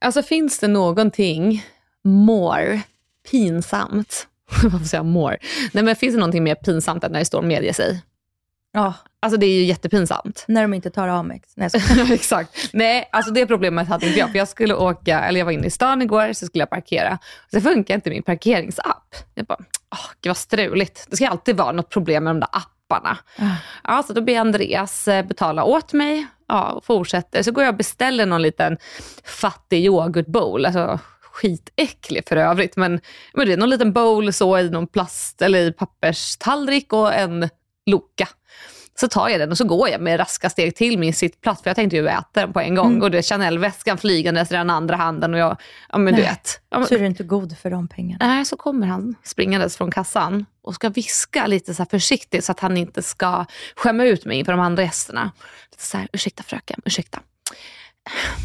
Alltså finns det någonting more pinsamt? Varför säger jag more? Nej men finns det någonting mer pinsamt än när det står medge sig? Ja, Alltså det är ju jättepinsamt. när de inte tar Amex. Nej, jag. Exakt. Nej, alltså det problemet hade inte jag. För jag skulle åka, eller jag var inne i stan igår, så skulle jag parkera. Så funkar inte min parkeringsapp. Jag bara, åh, gud vad struligt. Det ska alltid vara något problem med de där apparna. Ja, så då ber Andreas eh, betala åt mig. Ja, och fortsätter. Så går jag och beställer någon liten fattig yoghurtbowl. Alltså skitäcklig för övrigt. Men, men det är någon liten bowl så i någon plast eller i papperstallrik och en Loka. Så tar jag den och så går jag med raska steg till min sittplats för jag tänkte ju äta den på en gång. Och det är Chanel-väskan flygandes i den andra handen och jag, ja men du Nej. vet. Ja, men, Så är du inte god för de pengarna. Nej, så kommer han springandes från kassan och ska viska lite så försiktigt så att han inte ska skämma ut mig inför de andra gästerna. Lite så här, ursäkta fröken, ursäkta.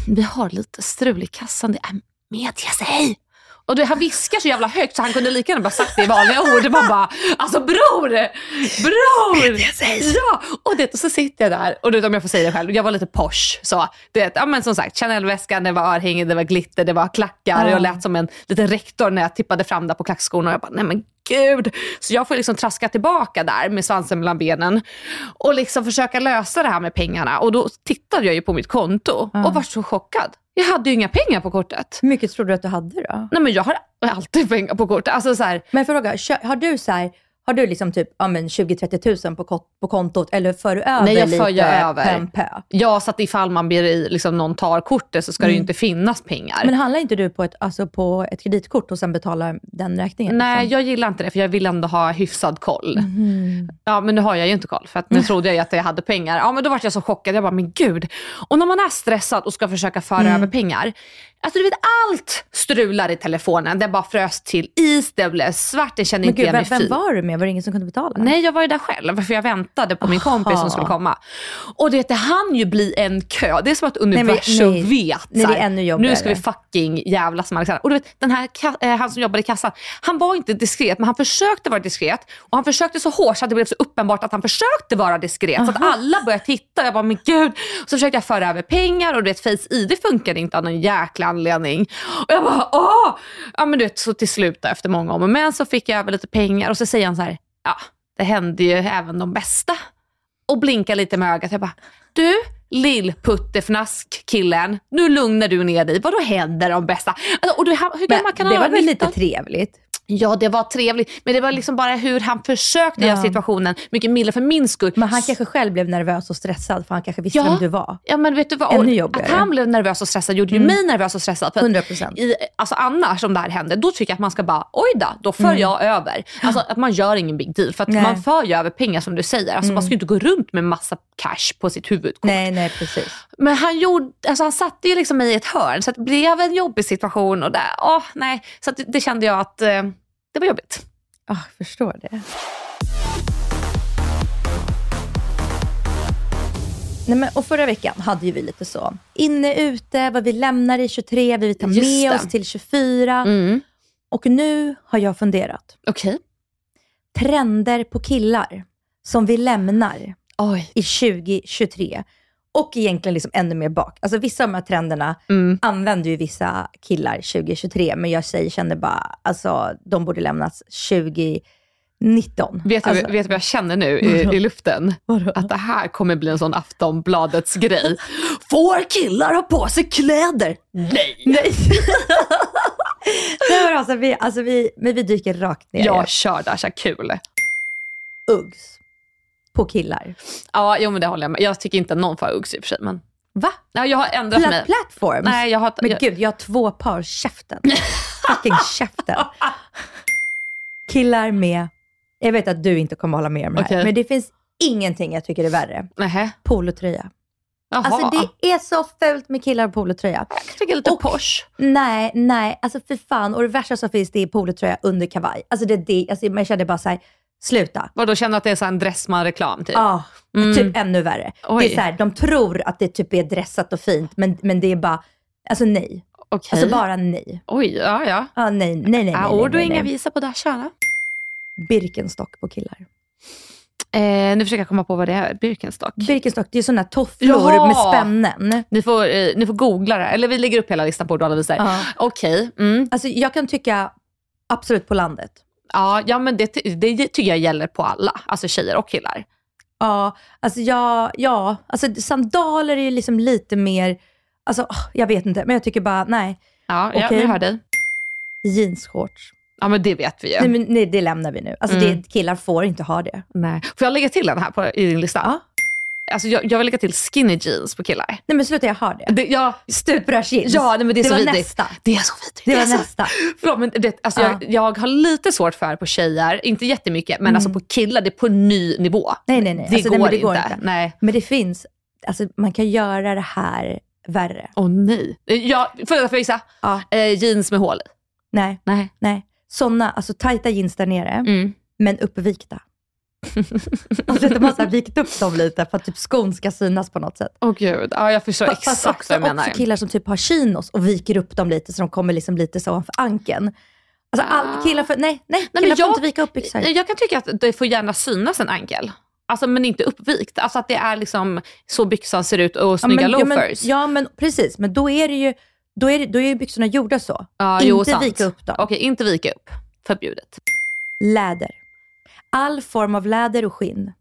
Vi har lite strul i kassan, det är medge sig. Och han viskar så jävla högt så han kunde lika gärna bara sagt det i vanliga ord. Man bara, alltså bror! Bror! Ja! Och, det, och så sitter jag där, och du vet, om jag får säga det själv, jag var lite posh. Så, du vet, ja, men som sagt, Chanel-väskan, det var örhängen, det var glitter, det var klackar. Ja. Jag lät som en liten rektor när jag tippade fram där på klackskorna. Och jag bara, nej men gud. Så jag får liksom traska tillbaka där med svansen mellan benen och liksom försöka lösa det här med pengarna. Och då tittade jag ju på mitt konto och var så chockad. Jag hade ju inga pengar på kortet. Hur mycket tror du att du hade då? Nej men jag har alltid pengar på kortet. Alltså så här, Men fråga, har du så här, har du liksom typ ja, men 20-30 tusen på, ko- på kontot eller för du över Nej, jag lite för ju över. pö? Ja, så att ifall man i, liksom, någon tar kortet så ska det ju inte finnas pengar. Men handlar inte du på ett, alltså på ett kreditkort och sen betalar den räkningen? Nej, liksom? jag gillar inte det för jag vill ändå ha hyfsad koll. Ja, men nu har jag ju inte koll för att nu trodde jag ju att jag hade pengar. Ja, men då var jag så chockad. Jag bara, men gud. Och när man är stressad och ska försöka föra över pengar. Alltså du vet, allt strular i telefonen. Det bara frös till is, det blev svart, det kände Men inte gud, jag vem, mig vem fin. var du med? Var det ingen som kunde betala? Nej, jag var ju där själv för jag väntade på min kompis som skulle komma. Och det, det hann ju bli en kö. Det är som att universum nej. vet. Nej, så här, det är ännu jobbigare. Nu ska vi fucking jävlas med Alexander. Och du vet, den här, eh, han som jobbade i kassan, han var inte diskret men han försökte vara diskret. Och han försökte så hårt så att det blev så uppenbart att han försökte vara diskret. Så att alla började titta. Jag bara, men gud. Så försökte jag föra över pengar och du vet, Face ID funkade inte av någon jäkla anledning. Och jag bara, åh! Ja men du vet, så till slut då, efter många om och men så fick jag över lite pengar och så säger han så här, ja det hände ju även de bästa. Och blinkar lite med ögat. Jag bara, du lillputtefnask killen, nu lugnar du ner dig. Vadå händer de bästa? Alltså, och du, hur gammal kan det han var vara? väl 19? lite trevligt? Ja, det var trevligt. Men det var liksom bara hur han försökte Ja. göra situationen mycket mildare för min skull. Men han kanske själv blev nervös och stressad för han kanske visste Ja. vem du var. Ja, men vet du vad? Ännu jobbigare. Mm. Att han blev nervös och stressad gjorde ju mig nervös och stressad. För att 100%. I, alltså annars om det här händer, då tycker jag att man ska bara, oj då, då för jag över. Alltså att man gör ingen big deal. För att Mm. Nej. Mm. man för ju över pengar som du säger. Alltså man ska ju inte gå runt med massa cash på sitt huvudkort. Nej, nej precis. Men han, gjorde, alltså han satte ju liksom mig i ett hörn så att det blev en jobbig situation. Och där, åh, nej. Så det kände jag att eh, det var jobbigt. Ah, jag förstår det. Nej, men, och förra veckan hade ju vi lite så, inne, ute, vad vi lämnar i 23, vi vill ta Just med det. oss till 24. Mm. Och nu har jag funderat. Okej. Trender på killar som vi lämnar Oj. i 2023. Och egentligen liksom ännu mer bak. Alltså vissa av de här trenderna Mm. använder ju vissa killar 2023, men jag säger, känner bara, alltså de borde lämnas 2019 19. Vet du Alltså, vet vad jag känner nu i, i luften? Vadå? Att det här kommer bli en sån Aftonbladets grej. Får killar ha på sig kläder? Nej! Nej. Nej men alltså vi, alltså vi, men vi dyker rakt ner. Jag kör Dasha, kul. Uggs på killar. Ja, jo men det håller jag med. Jag tycker inte någon får ha Uggs i och för sig. Men... Va? Nej, jag har ändrat Pla- mig. platforms? Nej, jag har... Men jag... gud, jag har två par käften. Fucking käften. Killar med, jag vet att du inte kommer hålla med om det här, Okej. men det finns ingenting jag tycker är värre. Nähä. Polotröja. Jaha. Alltså det är så fult med killar och polotröja. Jag tycker lite Och- Porsche. Nej, nej, alltså för fan. Och det värsta som finns det är polotröja under kavaj. Alltså det, det alltså man kände bara så här, sluta. Vadå, känner att det är så en Dressman-reklam typ? Ja, Mm. typ ännu värre. Oj. Det är så här, de tror att det typ är dressat och fint, men, men det är bara, alltså nej. Okej. Alltså bara nej. Oj, ja ja. Ja, nej, nej, nej. nej, ja ord och inga visa på Dasha. Birkenstock på killar. Eh, nu försöker jag komma på vad det är. Birkenstock. Birkenstock, det är sådana tofflor Jaha. med spännen. Ni får, eh, ni får googla det. Eller vi lägger upp hela listan på ord och alla visar. Ja. Okej. Mm. Alltså jag kan tycka absolut på landet. Ja, ja, men det, det tycker jag gäller på alla. Alltså tjejer och killar. Ja, alltså ja, ja, alltså sandaler är ju liksom lite mer, alltså jag vet inte, men jag tycker bara nej. Ja, ja Okej. jag hör dig. Jeansshorts. Ja, men det vet vi ju. Nej, men, nej, det lämnar vi nu. Alltså Mm. det, killar får inte ha det. Nej. Får jag lägga till den här på, i din lista? Ja. Alltså, jag, jag vill lägga till skinny jeans på killar. Nej men sluta, jag har det. Det, ja, Stuprörsjeans. ja nej, men det är det så var vidrigt. nästa. Det är så vidrigt. Det var är så- nästa. Förlåt, men det, alltså Ja. jag, jag har lite svårt för på tjejer, inte jättemycket, men Mm. alltså på killar, det är på ny nivå. Nej, nej, nej. Det, Alltså, går, nej, men det går inte. inte. Nej. Men det finns, alltså man kan göra det här värre. Åh nej. Ja, får jag gissa? Ja. Eh, jeans med hål i. Nej, Nej. nej. Sådana, alltså tajta jeans där nere, Mm. men uppvikta. alltså de har så här vikt upp dem lite för att typ skon ska synas på något sätt. Åh gud, ja, jag förstår Fast exakt också, vad du menar. också killar som typ har chinos och viker upp dem lite så de kommer liksom lite så ovanför ankeln. Alltså all, Ah. killar får, nej, nej, killar får jag- inte vika upp byxor. Jag kan tycka att det får gärna synas en ankel. Alltså, men inte uppvikt. Alltså att det är liksom så byxan ser ut och snygga ja, men, loafers. Ja men, ja, men precis, men då är det ju, då är, det, då är ju byxorna gjorda så. Ja, inte jo, vika upp dem. Okej, inte vika upp. Förbjudet. Läder. All form av läder och skinn.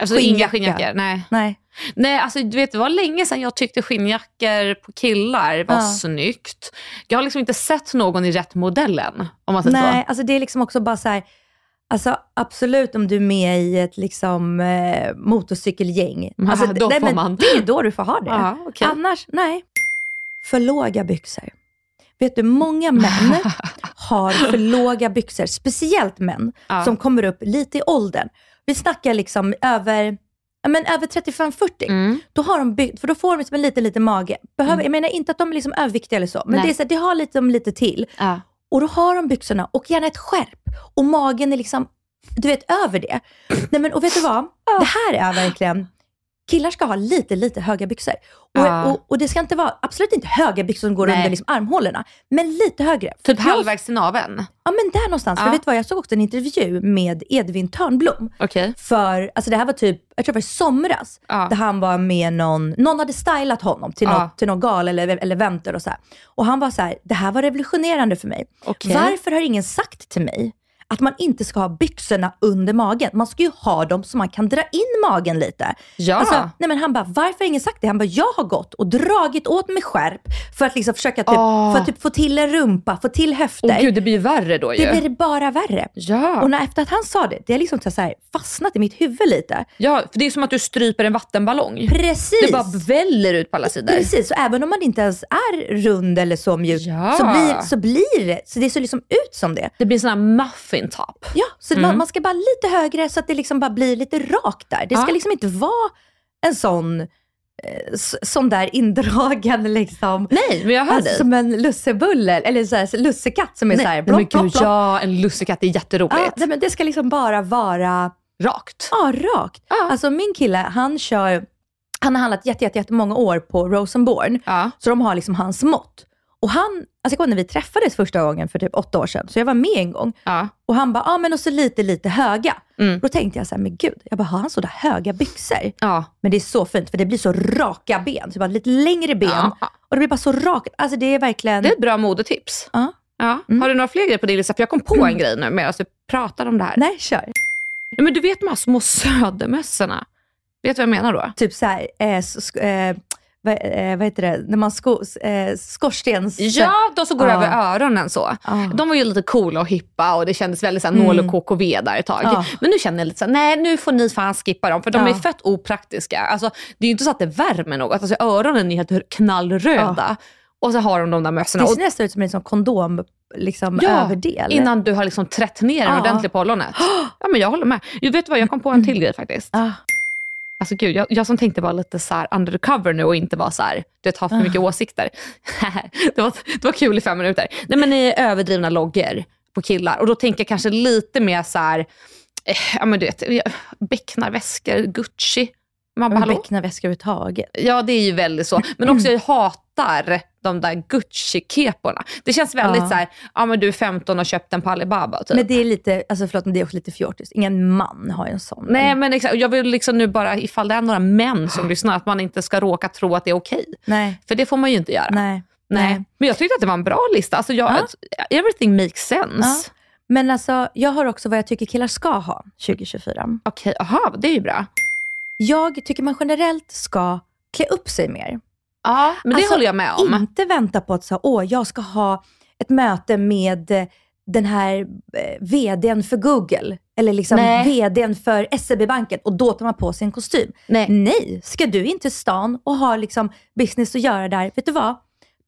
Alltså inga Skinnjacka. skinnjackor. Nej. Nej. Nej, alltså du vet det var länge sedan jag tyckte skinnjackor på killar var Ja. snyggt. Jag har liksom inte sett någon i rätt modellen. Om man säger Nej, så. alltså det är liksom också bara så här, alltså absolut om du är med i ett liksom eh, motorcykelgäng. Alltså, då nej, får man. Det är då du får ha det. Ja, okej. Annars, nej. För låga byxor. Vet du, många män har för låga byxor, speciellt män Ja. som kommer upp lite i åldern. Vi snackar liksom över, ja, men över 35-40. Mm. Då har de byggt, för då får de liksom en liten, liten mage. Behöver, Jag menar inte att de är liksom överviktiga eller så, men Nej. det är så, här, det har lite, lite till. Ja. Och då har de byxorna och gärna ett skärp. Och magen är liksom, du vet, över det. Nej, men, och vet du vad? Det här är verkligen, killar ska ha lite, lite höga byxor. Och, Ja. och, och det ska inte vara, absolut inte höga byxor som går Nej. under liksom armhålorna, men lite högre. Typ jag- halvvägs till naveln. Ja, men där någonstans. Ja. För vet du vad, jag såg också en intervju med Edvin Törnblom. Okej. För, alltså det här var typ, jag tror det var i somras, Ja. där han var med någon, någon hade stylat honom till, Ja. något, till någon gal eller, eller eventer och så här. Och han var så här, det här var revolutionerande för mig. Okej. Varför har ingen sagt till mig att man inte ska ha byxorna under magen? Man ska ju ha dem så man kan dra in magen lite. Ja. Alltså, nej men han bara, varför har ingen sagt det? Han bara, jag har gått och dragit åt mig skärp för att liksom försöka typ, Åh. för att typ få till en rumpa, få till höfter. Åh gud, det blir ju värre då ju. det blir bara värre. Ja. Och när, efter att han sa det, det har liksom så här fastnat i mitt huvud lite. ja, för det är som att du stryper en vattenballong. Precis. Det bara väller ut på alla sidor. Precis, så även om man inte ens är rund eller så mjuk, Ja. så, blir, så blir det, så det ser liksom ut som det. Det blir en sån här muffin top. Ja, så Mm. man, man ska bara lite högre så att det liksom bara blir lite rakt där. Det ska Ja. liksom inte vara en sån, eh, sån där indragen liksom. Nej, men jag hör Alltså, dig. som en lussebulle, eller så här, lussekatt som är Nej, så här nej, plopp, men gud, plopp. Ja, en lussekatt är jätteroligt. Nej, men det ska liksom bara vara Rakt. Ja, rakt. Ja. Alltså min kille, han kör, han har handlat jätte, jätte, jättemånga år på Rosenborn. Ja. Så de har liksom hans mått. Och han, alltså jag kommer när vi träffades första gången för typ åtta år sedan, så jag var med en gång. Ja. Och han bara, ja ah, men och så lite, lite höga. Mm. Då tänkte jag så här, men gud, jag bara, har han sådär höga byxor? Ja. Men det är så fint, för det blir så raka ben. Så bara lite längre ben. Ja. Och det blir bara så rakt. Alltså det är verkligen... Det är ett bra modetips. Ja. Ja. Mm. Har du några fler grejer på din lista? För jag kom på Mm. en grej nu medan du pratar om det här. Nej, kör. Nej, Men du vet de här små södermössorna? Vet du vad jag menar då? Typ så här, eh, sk- eh, vad, eh, vad heter det, när man sko, eh, skorstens... Ja, de som går Ja. över öronen så. Ja. De var ju lite coola och hippa och det kändes väldigt såhär nål och KKV där ett tag. Ja. Men nu känner jag lite såhär, nej nu får ni fan skippa dem för de är fett opraktiska. Alltså, det är ju inte så att det värmer något. Alltså, öronen är helt knallröda. Och så har de de där mössorna. Det ser nästan ut som en sån kondom, liksom ja, överdel. innan du har liksom trätt ner en Ja. ordentligt på ollonet. Ja men jag håller med. Du vet vad, jag kom på en till grej faktiskt. Alltså gud, jag, jag som tänkte vara lite så här undercover nu och inte vara så här, du vet, ha för mycket åsikter. det, var, det var kul i fem minuter. Nej men ni är överdrivna loggor på killar och då tänker jag kanske lite mer så här, eh, ja men du vet, becknarväskor, Gucci. Man bara, becknarväska överhuvudtaget. Ja det är ju väldigt så. Men också jag hatar de där Gucci-keporna. Det känns väldigt Ja. så här, ja men du är 15 och köpt den på Alibaba typ. Men det är lite, alltså förlåt men det är också lite fjortis. Ingen man har ju en sån. Nej men exakt, jag vill liksom nu bara, ifall det är några män som lyssnar, att man inte ska råka tro att det är okej. Nej. För det får man ju inte göra. Nej. Nej. Men jag tyckte att det var en bra lista. Alltså jag, Everything makes sense. Ja. Men alltså, jag har också vad jag tycker killar ska ha 2024. Okej, aha, det är ju bra. Jag tycker man generellt ska klä upp sig mer. Ja, men det Alltså, håller jag med om. Inte vänta på att så, åh, jag ska ha ett möte med eh, den här eh, vdn för Google. Eller liksom Nej. vdn för SEB-banken och då tar man på sig en kostym. Nej. Nej, ska du in till stan och ha liksom business att göra där, vet du vad?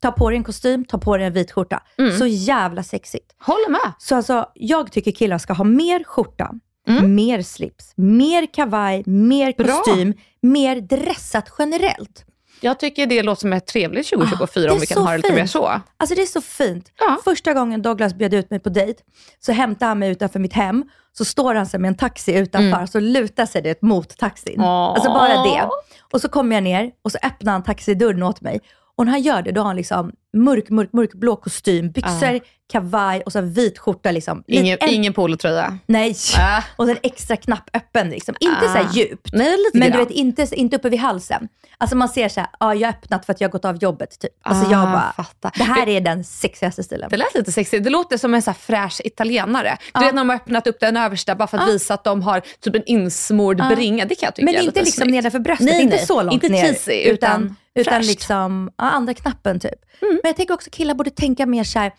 Ta på dig en kostym, ta på dig en vit skjorta. Mm. Så jävla sexigt. Håller med. Så alltså, jag tycker killar ska ha mer skjorta, Mm. mer slips, mer kavaj, mer Bra. kostym, mer dressat generellt. Jag tycker det låter som ett trevligt 2024 Ah, om vi kan ha det lite fint. mer så. Alltså det är så fint. Ja. Första gången Douglas bjöd ut mig på dejt, så hämtade han mig utanför mitt hem. Så står han sig med en taxi utanför, så lutar sig det mot taxin. Mm. Åh. Alltså bara det. Och så kommer jag ner och så öppnar han taxidörren åt mig. Och när han gör det, då har han liksom mörk, mörk, mörk blå kostym, byxor, kavaj och så vit skjorta. Liksom. Ingen, en, ingen polotröja. Nej. Ah. Och sen extra knapp öppen. Liksom. Inte så här Ah. djupt. Nej, Men grann. du vet, inte, inte uppe vid halsen. Alltså man ser så här, ja, jag har öppnat för att jag har gått av jobbet. Typ. Alltså jag Ah, bara, fattar. det här är den sexigaste stilen. Det lät lite sexigt. Det låter som en så fräsch italienare. Du vet när de har öppnat upp den översta bara för att visa att de har typ en insmord bringa. Det kan jag tycka Men är inte liksom nedanför bröstet, Nej, inte nej. så långt inte ner. cheesy, utan, utan fräscht. liksom, ja, andra knappen typ. Mm. Men jag tänker också killar borde tänka mer så här.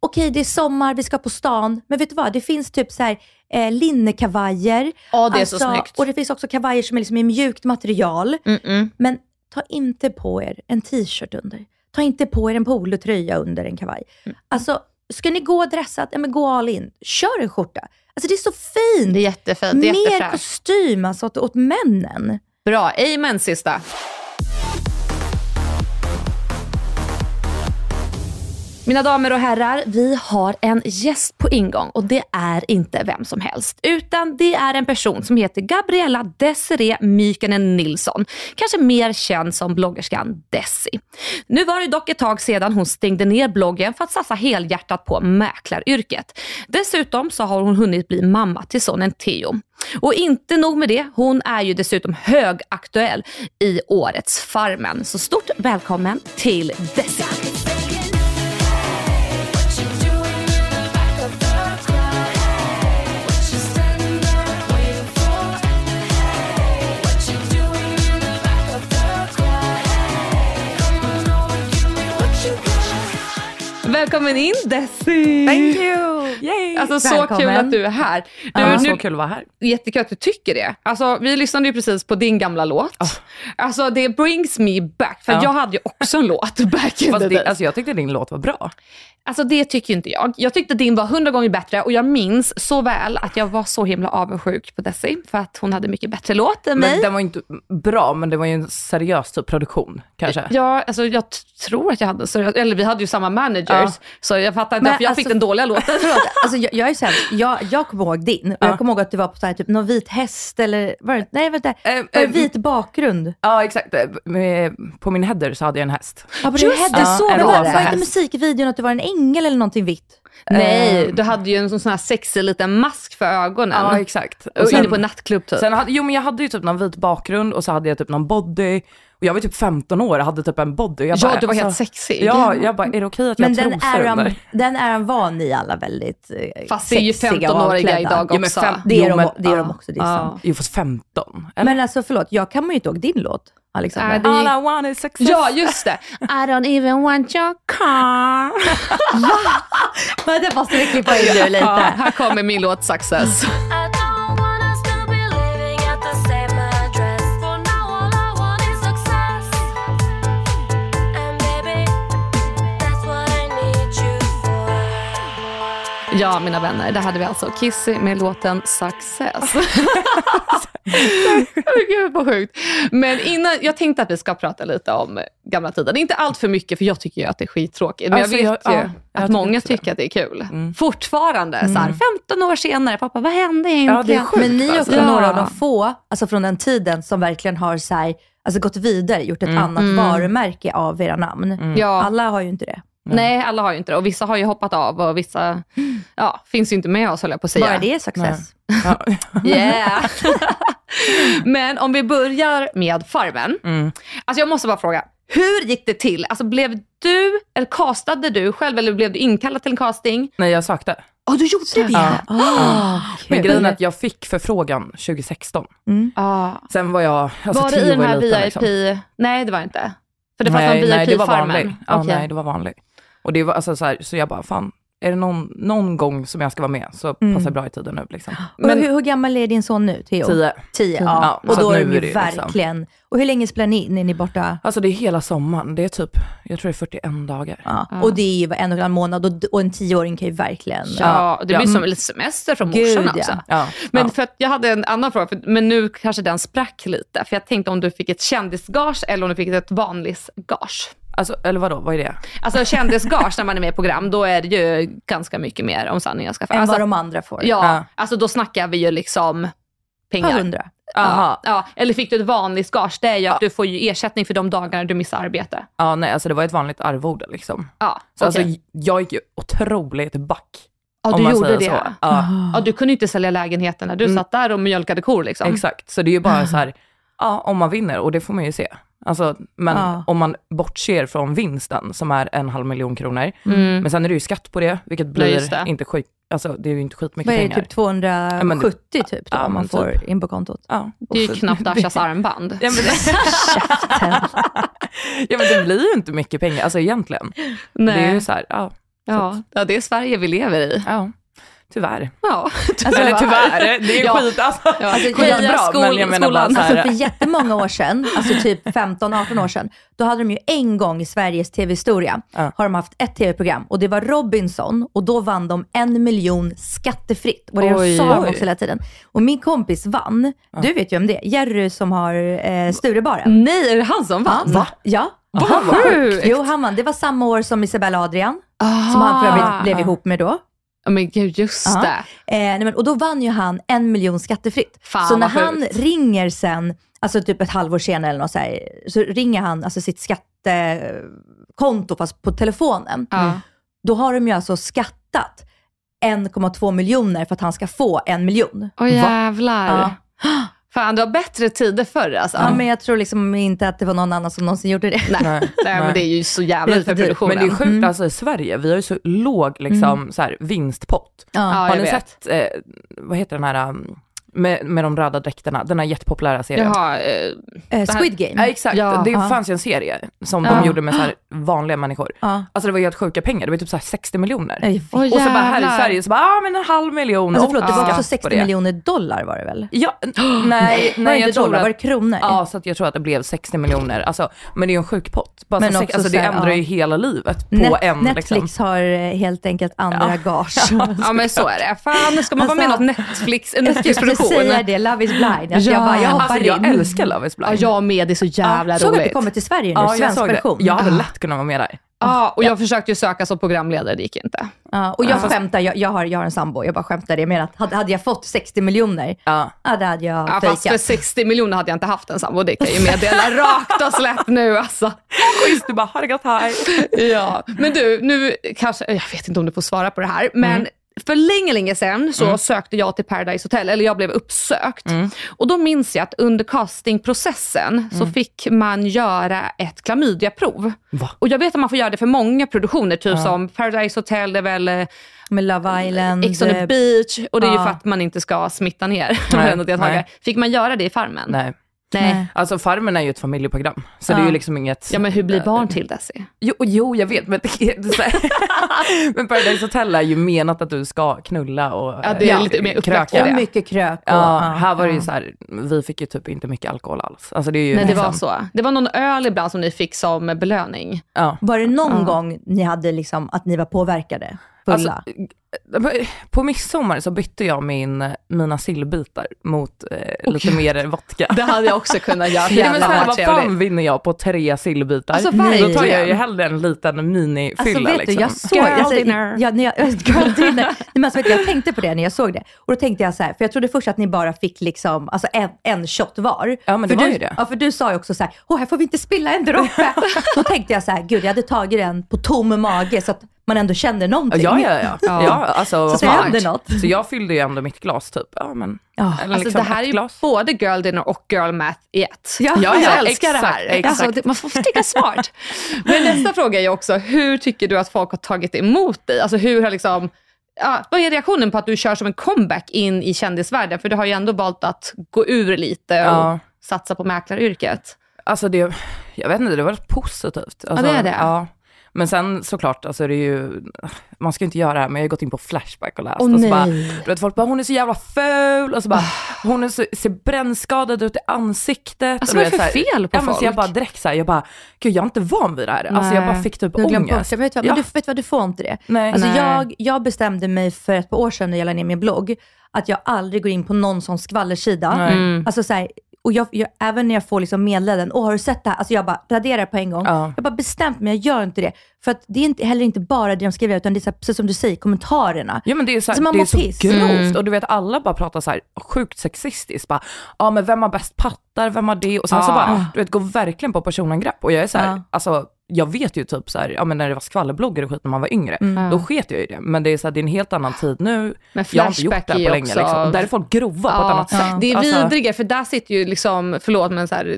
okej det är sommar, vi ska på stan, men vet du vad? Det finns typ så här eh, linnekavajer. Alltså, Ja, det är så snyggt. Och det finns också kavajer som är liksom i mjukt material. Mm-mm. Men ta inte på er en t-shirt under. Ta inte på er en polotröja under en kavaj. Mm. Alltså, ska ni gå dressat, ja, men gå all in. Kör en skjorta. Alltså det är så fint. Det är jättefint. Det är Mer kostym alltså, åt, åt männen. Bra. Amen sista. Mina damer och herrar, vi har en gäst på ingång och det är inte vem som helst. Utan det är en person som heter Gabriella Desiree Mykenen Nilsson. Kanske mer känd som bloggerskan Desi. Nu var det dock ett tag sedan hon stängde ner bloggen för att satsa helhjärtat på mäklaryrket. Dessutom så har hon hunnit bli mamma till sonen Theo. Och inte nog med det, hon är ju dessutom högaktuell i årets Farmen. Så stort välkommen till Desi. Välkommen in Desi! Thank you! Yay! Alltså så Välkommen. kul att du är här. Du, ja, nu, så kul att vara här. Jättekul att du tycker det. Alltså, vi lyssnade ju precis på din gamla låt. Alltså det brings me back. För Ja. jag hade ju också en låt back in Fast det, alltså, jag tyckte din låt var bra. Alltså det tycker inte jag. Jag tyckte din var hundra gånger bättre och jag minns så väl att jag var så himla avundsjuk på Desi för att hon hade mycket bättre låt än mig. Men den var ju inte bra, men det var ju en seriös typ, produktion kanske. Ja, alltså jag tror att jag hade, så, eller vi hade ju samma managers, Ja. så jag fattar inte Men varför jag alltså- fick den dåliga låten. Alltså jag, jag är sämst. Jag, jag kommer ihåg din. Ja. Jag kommer ihåg att du var på så här, typ, någon vit häst eller, var det, nej vänta, Eh, var det eh, vit bakgrund? Ja, exakt. Eh, På min header så hade jag en häst. Ja, på Just din det, header. så Men var det. var inte musikvideon att det var en ängel eller någonting vitt? Nej, du hade ju en sån här sexig liten mask för ögonen. Ja, exakt. och inne på en nattklubb typ. Sen hade, jo men jag hade ju typ någon vit bakgrund och så hade jag typ någon body. Och jag var typ 15 år och hade typ en body. Jag Ja, bara, du var helt alltså, sexig. Ja, jag bara, är det okej att jag Men har den trosor är, under? han, den är han van i alla väldigt eh, Fast det är ju sexiga och 15-åriga avklädda. idag Ja, men också. fem- Det är, Jo, de, men- det är de ja. också, det är Ja. sant. Jo fast 15. Eller? Men alltså förlåt, jag kan man ju inte ihåg din låt, Nej, det- All I want is success. Ja, just det. I don't even want your car. Men det måste vi klippa in nu lite. Ja, här kommer min låt Success. Ja, mina vänner, där hade vi alltså Kissy med låten Success. Gud vad sjukt. Men innan, jag tänkte att vi ska prata lite om gamla tiden. Inte allt för mycket, för jag tycker ju att det är skittråkigt. Men Alltså, jag jag- vet ju ja, jag att tycker många det. tycker att det är kul. Fortfarande, så här, 15 år senare, pappa vad hände egentligen? Ja, det är sjukt. Men ni är också Ja. några av de få, alltså från den tiden, som verkligen har så här, alltså gått vidare, gjort ett annat varumärke av era namn. Ja. Alla har ju inte det. Nej, alla har ju inte det. Och vissa har ju hoppat av och vissa ja, finns ju inte med oss, höll jag på att säga. Bara det är success. Ja. Yeah. Men om vi börjar med Farmen. Mm. Alltså jag måste bara fråga, hur gick det till? Alltså blev du, eller castade du själv eller blev du inkallad till en casting? Nej jag sökte. Ja, du gjorde det? Ja. Ah, Men kul. grejen är att jag fick förfrågan 2016. Ja. Sen var jag, alltså var det i den här VIP? liksom. Nej, det var inte. För det fanns nej, någon nej, det var VIP-farmen. vanlig. Ja, Okej. nej, det var vanlig. Och det var alltså så här, så jag bara, fan, är det någon, någon gång som jag ska vara med så Mm. passar bra i tiden nu liksom. Och hur, hur gammal är din son nu, Theo? Tio. Tio, Ja, ja. Och då är de är ju liksom- verkligen... Och hur länge spelar ni in? Är ni borta? Alltså det är hela sommaren, det är typ, jag tror det är 41 dagar. Ja. Och det är ju en och en halv månad och, och en tioåring kan ju verkligen... Ja, det Ja. blir som lite semester från Gud, morsan ja. också. Ja, Men ja. för att jag hade en annan fråga, för, men nu kanske den sprack lite. För jag tänkte om du fick ett kändisgage eller om du fick ett vanlisgage. Alltså, eller vadå, vad är det? Alltså kändisgage när man är med i program, då är det ju ganska mycket mer om sanningen ska Än alltså, vad de andra får. Ja, Ja. alltså då snackar vi ju liksom pengar. hundra. Ja, ja. Eller fick du ett vanligt gage, det är ju att du får ju ersättning för de dagarna du missar arbete. Ja, nej, alltså det var ett vanligt arvode liksom. Ja, Så okej. alltså, jag gick ju otroligt back. ja du gjorde det. Så. Ja, Ja, du kunde inte sälja lägenheterna, du Mm. satt där och mjölkade kor liksom. exakt. Så det är ju bara så här, ja, om man vinner, och det får man ju se. Alltså, men Ja. om man bortser från vinsten, som är en halv miljon kronor, Mm. men sen är det ju skatt på det, vilket Ja, blir just det. inte skit, alltså det är ju inte skitmycket Vad är det, pengar. typ 270 typ då, Ja, man får typ. in på kontot? Ja. Det är ju så- knappt Ashas armband. Ja men, det, ja men det blir ju inte mycket pengar, alltså egentligen. Det är ju så här, ja, Ja, ja, det är Sverige vi lever i. ja tyvärr. Ja, Eller tyvärr, det är Ja. skit alltså. Ja, skitbra, heja skol- men jag menar bara skolan. så Alltså här, för jättemånga år sedan, alltså typ 15-18 år sedan, då hade de ju en gång i Sveriges tv-historia, Ja. har de haft ett tv-program och det var Robinson och då vann de en miljon skattefritt. Och det Oj, sa de också hela tiden. Och min kompis vann, du vet ju om det, Jerry som har eh, Sturebaren. Nej, är det han som vann? Va? Ja. Vad sjukt! Jo, han vann. Det var samma år som Isabella Adrian, som han för övrigt blev ihop med då. Ja, men gud, just Ja. det. Eh, nej, men, och då vann ju han en miljon skattefritt. Fan, så när han sjukt. ringer sen, alltså typ ett halvår senare eller något så, här, så ringer han alltså sitt skattekonto fast på telefonen. Ja. Då har de ju alltså skattat 1,2 miljoner för att han ska få en miljon. Åh jävlar. Ja. Fan, du har bättre tider förr alltså. Ja, men jag tror liksom inte att det var någon annan som någonsin gjorde det. Nej, Nej, nej, men det är ju så jävla för produktionen. Men det är sjukt, Mm. alltså i Sverige, vi har ju så låg liksom, så här, vinstpott. Ja. Har ni sett, eh, vad heter den här, um, med, med de röda dräkterna, den här jättepopulära serien? Jaha, eh, Eh, Squid Ja Game. exakt, Ja. det Ja. fanns ju en serie som Ja. de gjorde med så här vanliga människor. Ja. Alltså det var ju helt sjuka pengar, det var typ så här 60 miljoner. Nej, Åh, och så bara här i. Sverige så bara, ja ah, men en halv miljon. Alltså och förlåt, det var också på 60 det. miljoner dollar var det väl? Ja, nej, var det nej inte dollar, att, var det kronor? Ja, så att jag tror att det blev 60 miljoner. Alltså, men det är ju en sjuk pott. Bara Men så, också alltså, så det här, ändrar ja. ju hela livet på Net- en. Netflix Liksom. har eh, helt enkelt andra gage. ja men så är det. Fan, ska man vara med Alltså, något Netflix, en Netflix-produktion? säga det, Love is blind. Alltså, jag, bara, jag hoppar Alltså, jag in. älskar Love is blind. Ja, jag med. Det är så jävla Såg att det roligt. kommer till Sverige nu, Ja, jag svensk version. Jag hade lätt kunnat vara med där. Ja, och jag försökte ju söka som programledare, det gick inte. Ja, och jag skämtar, jag, jag, har, jag har en sambo, jag bara skämtar det med att hade, hade jag fått 60 miljoner, Ja. ja, det hade jag Ja, fast för fejkat. 60 miljoner hade jag inte haft en sambo, det kan jag ju meddela rakt och slätt nu alltså. Schysst, du bara, har det gott här. Ja, men du, nu kanske, jag vet inte om du får svara på det här, men för länge, länge sedan så sökte jag till Paradise Hotel, eller jag blev uppsökt. Och då minns jag att under castingprocessen så fick man göra ett klamydiaprov. Va? Och jag vet att man får göra det för många produktioner, typ som Paradise Hotel, det är väl eh, Med Love Island. Ex on the beach, och det är ju ja. för att man inte ska smitta ner Nej, varenda deltagare. nej. Fick man göra det i Farmen? Nej. Nej. Alltså Farmen är ju ett familjeprogram, så det är ju liksom inget... Ja men hur blir barn till Desi? Jo, jo jag vet, men, det är så här- men Paradise Hotel är ju menat att du ska knulla och Ja, det är eh, lite mer kröka. Och det. mycket krök. Och, Ja, här var det ju så här, vi fick ju typ inte mycket alkohol alls. Alltså det är ju Nej det liksom, var så. Det var någon öl ibland som ni fick som belöning. Ja. Var det någon gång ni hade liksom, att ni var påverkade? Fulla? Alltså, på midsommar så bytte jag min, mina sillbitar mot eh, lite mer vodka. Det hade jag också kunnat göra. Ja, men Jävlar snälla, vad fan vinner jag på tre sillbitar? Alltså, Då tar jag ju hellre en liten minifylla. Alltså vet du, liksom. jag såg, Girl alltså, dinner. När jag, girl dinner. Nej, men alltså, vet jag tänkte på det när jag såg det. Och då tänkte jag så här, för jag trodde först att ni bara fick liksom, alltså en, en shot var. Ja, men det för var du, ju det. Ja, för du sa ju också så här, åh här får vi inte spilla en droppe. då tänkte jag så här, gud jag hade tagit den på tom mage så att man ändå kände någonting. Ja, ja, ja. ja. ja alltså, Så att det smart. hände något. Så jag fyllde ju ändå mitt glas typ. Ja, men, Ja, eller Alltså liksom det här är ju glas. både girl dinner och girl math i ett. Ja, jag ja, älskar det här. exakt, Alltså, man får tänka smart. Men nästa fråga är ju också, hur tycker du att folk har tagit emot dig? Alltså hur har liksom, ja, vad är reaktionen på att du kör som en comeback in i kändisvärlden? För du har ju ändå valt att gå ur lite och Ja. satsa på mäklaryrket. Alltså det, jag vet inte, det var positivt. Alltså, det är det. Ja. Men sen såklart, alltså det är ju, man ska ju inte göra det här, men jag har gått in på Flashback och läst. Åh, och så bara, vet, folk bara, hon är så jävla ful. Och så bara, hon är så, ser brännskadad ut i ansiktet. Alltså, och vad är det för fel på ja, men Så jag folk? bara direkt så här, jag bara, gud jag är inte van vid det här. Alltså jag bara fick typ Du ångest. Men vet du, vad, Ja. men du, vet vad, du får inte det. Nej. Alltså Nej. jag, jag bestämde mig för ett par år sedan när jag la ner min blogg, att jag aldrig går in på någon sån skvallersida. Mm. Alltså så här, och jag, jag, även när jag får liksom meddelanden, åh har du sett det här? Alltså jag bara raderar på en gång. Ja. Jag bara bestämt mig, jag gör inte det. För att det är inte, heller inte bara det de skriver, utan det är så här, precis som du säger, kommentarerna. Ja men det är så, här, Alltså, man det är så piss. grovt Mm. och du vet alla bara pratar så här sjukt sexistiskt. Bara, ja men vem har bäst pattar, vem har det? Och sen så Ja. bara, du vet går verkligen på personangrepp. Och jag är så här, Ja. alltså jag vet ju typ så här, ja men när det var skvallerbloggar och skit när man var yngre, Mm. då sket jag i det. Men det är så här, det är en helt annan tid nu. Men jag har inte gjort det här är på länge liksom. Och där är folk grova på ett annat sätt. Det är Alltså, vidrigare, för där sitter ju liksom, förlåt men så här,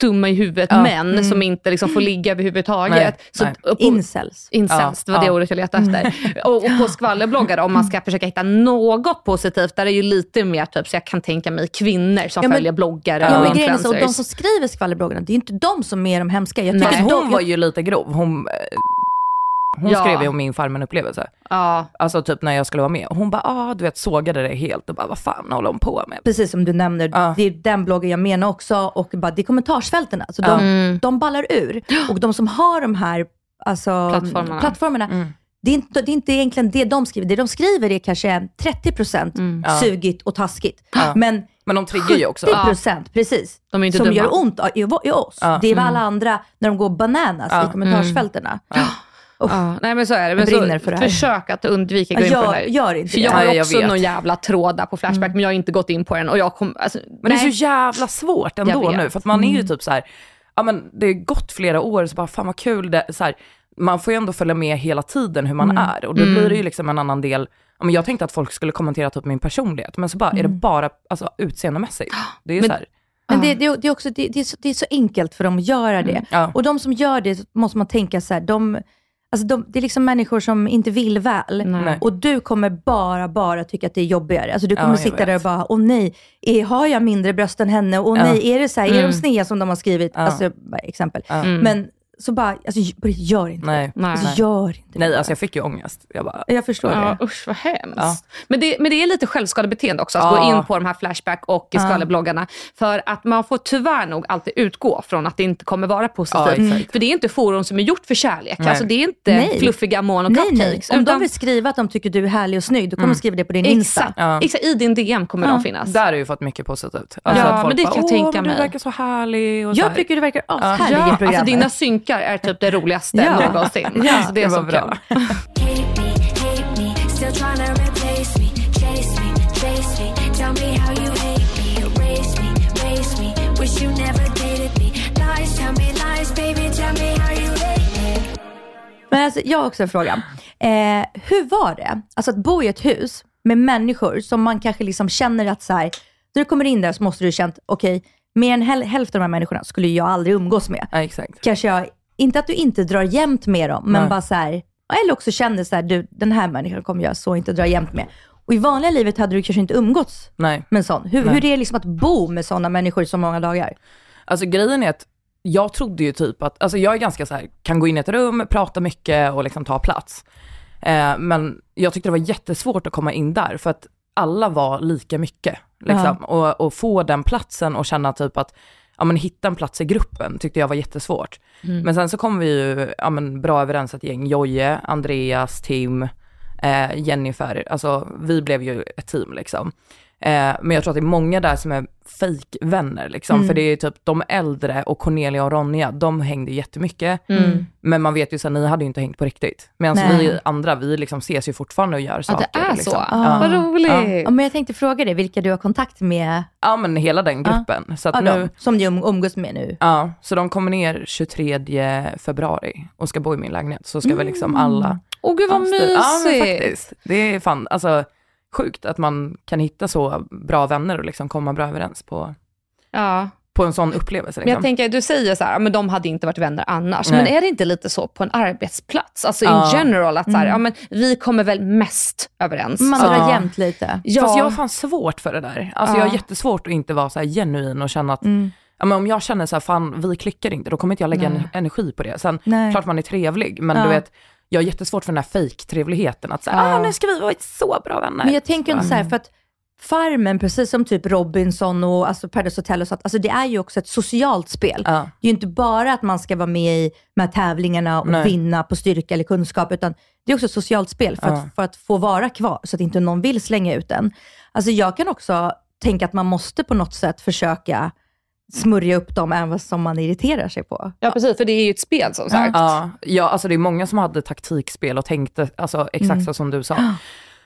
dumma i huvudet Ja. män som inte liksom får ligga överhuvudtaget. Nej, så, nej. och på, Incels. Incest, Ja, det var det ja. ordet jag letade efter. Och, och på skvallerbloggar, om man ska försöka hitta något positivt, där är ju lite mer typ, så jag kan tänka mig kvinnor som Ja, men- följer bloggare Ja, och men är så, influencers. de som skriver skvallerbloggarna, det är inte de som är de hemska. Jag Nej. att de, hon var ju lite grov. Hon, eh, hon Ja. skrev ju om min Farmen-upplevelse. ja. Alltså typ när jag skulle vara med. Och hon bara, ah, du vet sågade det helt och bara, vad fan håller hon på med? precis som du nämner, Ja. det är den bloggen jag menar också. Och bara, det är kommentarsfälten. Alltså, de, Mm. de ballar ur. Och de som har de här alltså, Plattformarna. plattformarna Mm. det, är inte, det är inte egentligen det de skriver. Det de skriver är kanske 30% Mm. Ja. sugigt och taskigt. Ja. Men Men de triggar ju också. 70% precis, De är inte som dumma. gör ont i, i oss. Ja. Det är vad alla andra, när de går bananas Ja. i kommentarsfälten. Ja, nej men så är det. Men Jag brinner så, för det här. Försök att undvika att gå Ja, in på gör, det där. gör inte För det. jag har Nej, jag också vet. någon jävla tråd där på Flashback, men jag har inte gått in på den. Och jag kom, alltså, Men det är nej. så jävla svårt ändå Jag nu, för att man är ju typ så här, ja men det har gått flera år, så bara fan vad kul det så här, man får ju ändå följa med hela tiden hur man är och då blir det ju liksom en annan del, ja, men jag tänkte att folk skulle kommentera typ min personlighet, men så bara är det bara alltså, utseendemässigt. Det är ju Men- så här, Men det, det, det, är också, det, det, är så, det är så enkelt för dem att göra det. ja. Och de som gör det måste man tänka så här, de, alltså de, det är liksom människor som inte vill väl. Nej. Och du kommer bara, bara tycka att det är jobbigare. Alltså du kommer Ja, sitta där och vet. bara, åh nej, är, har jag mindre bröst än henne? Åh Ja. nej, är det så här, är Mm. de sneda som de har skrivit? Ja. Alltså, exempel. Ja. Mm. Men så bara, alltså, gör inte Nej. det. Nej. Alltså, Nej. gör inte Nej, det. alltså jag fick ju ångest. Jag bara, Jag förstår Ja, det. usch vad hemskt. Ja. Men, det, men det är lite självskadebeteende också, att Ja. gå in på de här Flashback och skvallerbloggarna. För att man får tyvärr nog alltid utgå från att det inte kommer vara Ja, positivt. exakt. för det är inte forum som är gjort för kärlek. Nej. Alltså, det är inte Nej. fluffiga moln och Nej, nej. cupcakes. Om de utan- vill skriva att de tycker du är härlig och snygg, då kommer de skriva det på din Insta. Exakt, Ja. exakt, i din DM kommer Ja. de finnas. där har ju fått mycket positivt. Alltså Ja, att folk men det bara, kan jag tänka vad du mig. verkar så härlig. Och så Jag tycker du verkar Ja, ashärlig i programmet. alltså dina synkar funkar är typ det roligaste Ja. någonsin. Ja, alltså, det är det så bra. kul. Men alltså, jag har också en fråga. Eh, hur var det, alltså att bo i ett hus med människor som man kanske liksom känner att så här, när du kommer in där så måste du känt, okej, mer än häl- hälften av de här människorna skulle jag aldrig umgås med. Ja, exakt. Kanske jag, inte att du inte drar jämt med dem, men Nej. bara så här, eller också känner så här, du, den här människan kommer jag så inte dra jämt med. Och i vanliga livet hade du kanske inte umgåtts Nej. med en sån. Hur, hur är det liksom att bo med sådana människor så många dagar? Alltså grejen är att jag trodde ju typ att, alltså jag är ganska så här, kan gå in i ett rum, prata mycket och liksom ta plats. Eh, men jag tyckte det var jättesvårt att komma in där för att alla var lika mycket. Liksom. Och, och få den platsen och känna typ att, ja men hitta en plats i gruppen tyckte jag var jättesvårt. Men sen så kom vi ju, ja men bra överens ett gäng, Jojje, Andreas, Tim, eh, Jennifer, alltså vi blev ju ett team liksom. Eh, men jag tror att det är många där som är fejkvänner liksom, Mm. för det är typ de äldre och Cornelia och Ronja, de hängde jättemycket. Men man vet ju så att ni hade ju inte hängt på riktigt. Medan Nej. vi andra, vi liksom ses ju fortfarande och gör Ja, saker. det är liksom. så. Ja. Vad roligt. Ja, men jag tänkte fråga dig, vilka du har kontakt med, Ja men hela den gruppen. Så att nu, som du um, umgås med nu? ja, så de kommer ner 23 februari och ska bo i min lägenhet. Så ska vi liksom Mm. alla Åh gud vad Ja, Ja men mysigt. faktiskt. Det är fan, alltså sjukt att man kan hitta så bra vänner och liksom komma bra överens på, Ja. på en sån upplevelse. Men jag Liksom. tänker, du säger så här, men de hade inte varit vänner annars. Nej. Men är det inte lite så på en arbetsplats? Alltså in Ja. general, att så här, ja, men vi kommer väl mest överens. Man drar Ja. jämnt lite. ja. Fast jag har fan svårt för det där. Alltså jag Ja. har jättesvårt att inte vara så här genuin och känna att, Mm. ja men om jag känner så här, fan vi klickar inte, då kommer inte jag lägga Nej. en, energi på det. Sen, Nej. klart man är trevlig, men Ja. du vet, jag har jättesvårt för den här fake-trevligheten, att säga, Ja. ah nu ska vi vara så bra vänner. Men jag tänker inte så här, för att Farmen, precis som typ Robinson och alltså Paradise Hotel och sånt, alltså det är ju också ett socialt spel. Ja. Det är ju inte bara att man ska vara med i de här tävlingarna och Nej. vinna på styrka eller kunskap, utan det är också ett socialt spel för, Ja. att, för att få vara kvar, så att inte någon vill slänga ut en. Alltså jag kan också tänka att man måste på något sätt försöka smörja upp dem även som man irriterar sig på. Ja precis, för det är ju ett spel som sagt. Ja, ja, alltså det är många som hade taktikspel och tänkte alltså, exakt Mm. så som du sa.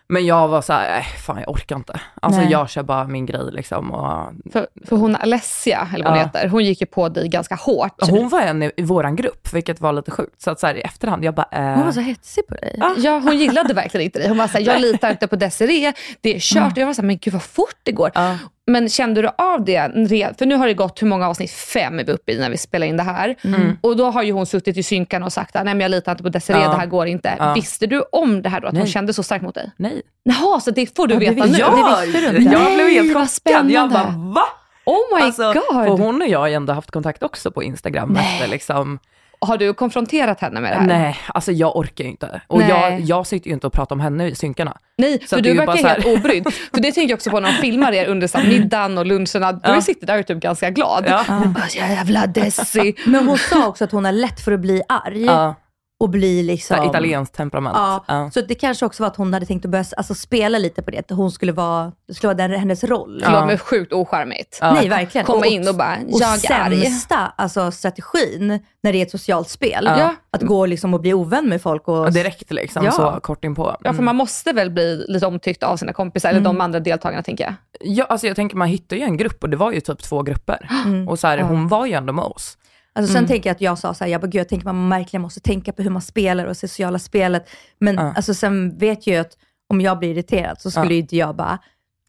Men jag var så här, äh, fan jag orkar inte. Alltså Nej. jag kör bara min grej liksom. Och, För, för hon Alessia, eller vad hon Ja. heter, hon gick ju på dig ganska hårt. hon var en i, i våran grupp, vilket var lite sjukt. Så att så här, i efterhand, jag bara, äh, Hon var så hetsig på dig. Ja, hon gillade verkligen inte dig. Hon var såhär, jag litar inte på Desiree, det är kört. Och jag var såhär, men gud vad fort det går. Ja. Men kände du av det? För nu har det gått, hur många avsnitt? Fem är vi uppe i när vi spelar in det här. Och då har ju hon suttit i synkan och sagt, nej men jag litar inte på Desiree, Ja. det här går inte. Ja. Visste du om det här då, att hon Nej. kände så starkt mot dig? nej. Jaha, så det får du Ja, det veta visste- nu? Ja, det visste du inte. jag blev helt chockad. Jag bara, va? Oh my Alltså, god. och hon och jag har ju ändå haft kontakt också på Instagram Nej. efter liksom, Har du konfronterat henne med det här? nej, alltså jag orkar ju inte. Och Nej. jag, jag sitter ju inte och pratar om henne i synkarna. Nej, Så för du är ju bara verkar så helt obrydd. För det tänker jag också på när de filmar er under så middagen och luncherna. Du Ja. sitter där och är typ ganska glad. Ja. Bara, Jävla Desi. Men hon sa också att hon har lätt för att bli arg Ja, och bli så liksom... italienskt temperament. Ja, Ja. så det kanske också var att hon hade tänkt att börja alltså, spela lite på det. Att hon skulle vara, det skulle vara den, hennes roll. Förlåt Ja. men sjukt ocharmigt. Ja. Nej, verkligen. Komma in och bara, och jag är arg. sämsta alltså, strategin när det är ett socialt spel, Ja. att gå liksom och bli ovän med folk. Och, Och direkt liksom, Ja. så kort inpå. Ja, för man måste väl bli lite omtyckt av sina kompisar, eller Mm. de andra deltagarna tänker jag. Ja, alltså jag tänker man hittar ju en grupp och det var ju typ två grupper. Mm. Och så här, hon var ju ändå med oss. Alltså, sen Mm. tänker jag att jag sa så här, jag bara, gud, jag tänker man verkligen måste tänka på hur man spelar och det sociala spelet. Men Ja. alltså, sen vet jag ju att om jag blir irriterad så skulle Ja. ju inte jag bara,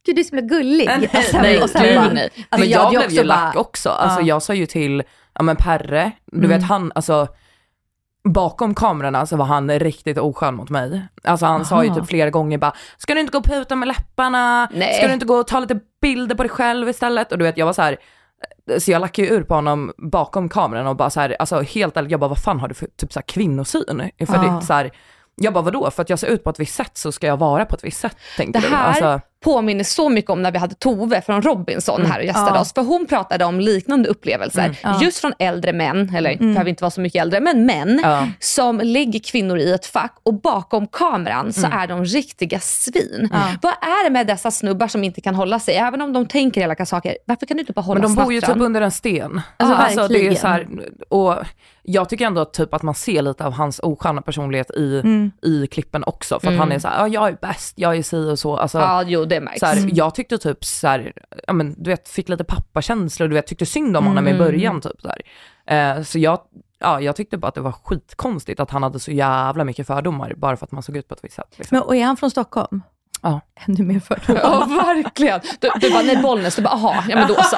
gud du är så gullig. Nej, Och sen- nej, och sen gud, bara- nej. Alltså, men jag, hade blev ju lack bara- också. Alltså Ja. jag sa ju till, ja men Perre, du Mm. vet han, alltså bakom kamerorna så var han riktigt oskön mot mig. Alltså han sa ju Aha. typ flera gånger bara, ska du inte gå och puta med läpparna? Nej. Ska du inte gå och ta lite bilder på dig själv istället? Och du vet jag var så här. Så jag lackade ju ur på honom bakom kameran och bara så här, alltså helt ärligt, jag bara vad fan har du för typ så här kvinnosyn? För Ja. det, så här, jag bara vadå, för att jag ser ut på ett visst sätt så ska jag vara på ett visst sätt tänkte Det du? här Alltså, påminner så mycket om när vi hade Tove från Robinson här och gästade Ja. oss. För hon pratade om liknande upplevelser. Ja. Just från äldre män, eller behöver inte vara så mycket äldre, men män Ja. som lägger kvinnor i ett fack och bakom kameran så är de riktiga svin. Vad är det med dessa snubbar som inte kan hålla sig? Även om de tänker elaka saker, varför kan du inte bara hålla Men de bor ju snattran? typ under en sten. Alltså, det är så här, och jag tycker ändå typ att man ser lite av hans osköna personlighet i, Mm. i klippen också. För att han är så här, ja, jag är bäst, jag är si och så. Alltså, Ja, jo det märks. så här, jag tyckte typ så här, ja, men, du vet, fick lite pappakänslor, du vet, tyckte synd om honom i början. Typ, så här. Eh, så jag, ja, jag tyckte bara att det var skitkonstigt att han hade så jävla mycket fördomar bara för att man såg ut på ett visst sätt. Liksom. Men, och är han från Stockholm? Ja. Ännu mer fördomar. Ja, verkligen. Du, du bara, nej Bollnäs, du bara, aha, ja men då så.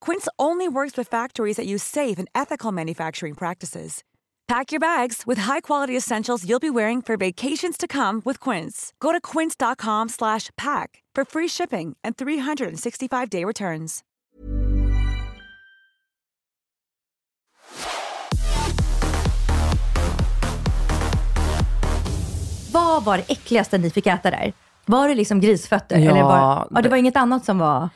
Quince only works with factories that use safe and ethical manufacturing practices. Pack your bags with high-quality essentials you'll be wearing for vacations to come with Quince. Go to quince.com slash pack for free shipping and 365-day returns. Vad var det äckligaste ni fick äta där? Var det liksom grisfötter? Ja, eller var, ja, det det- var inget annat som var...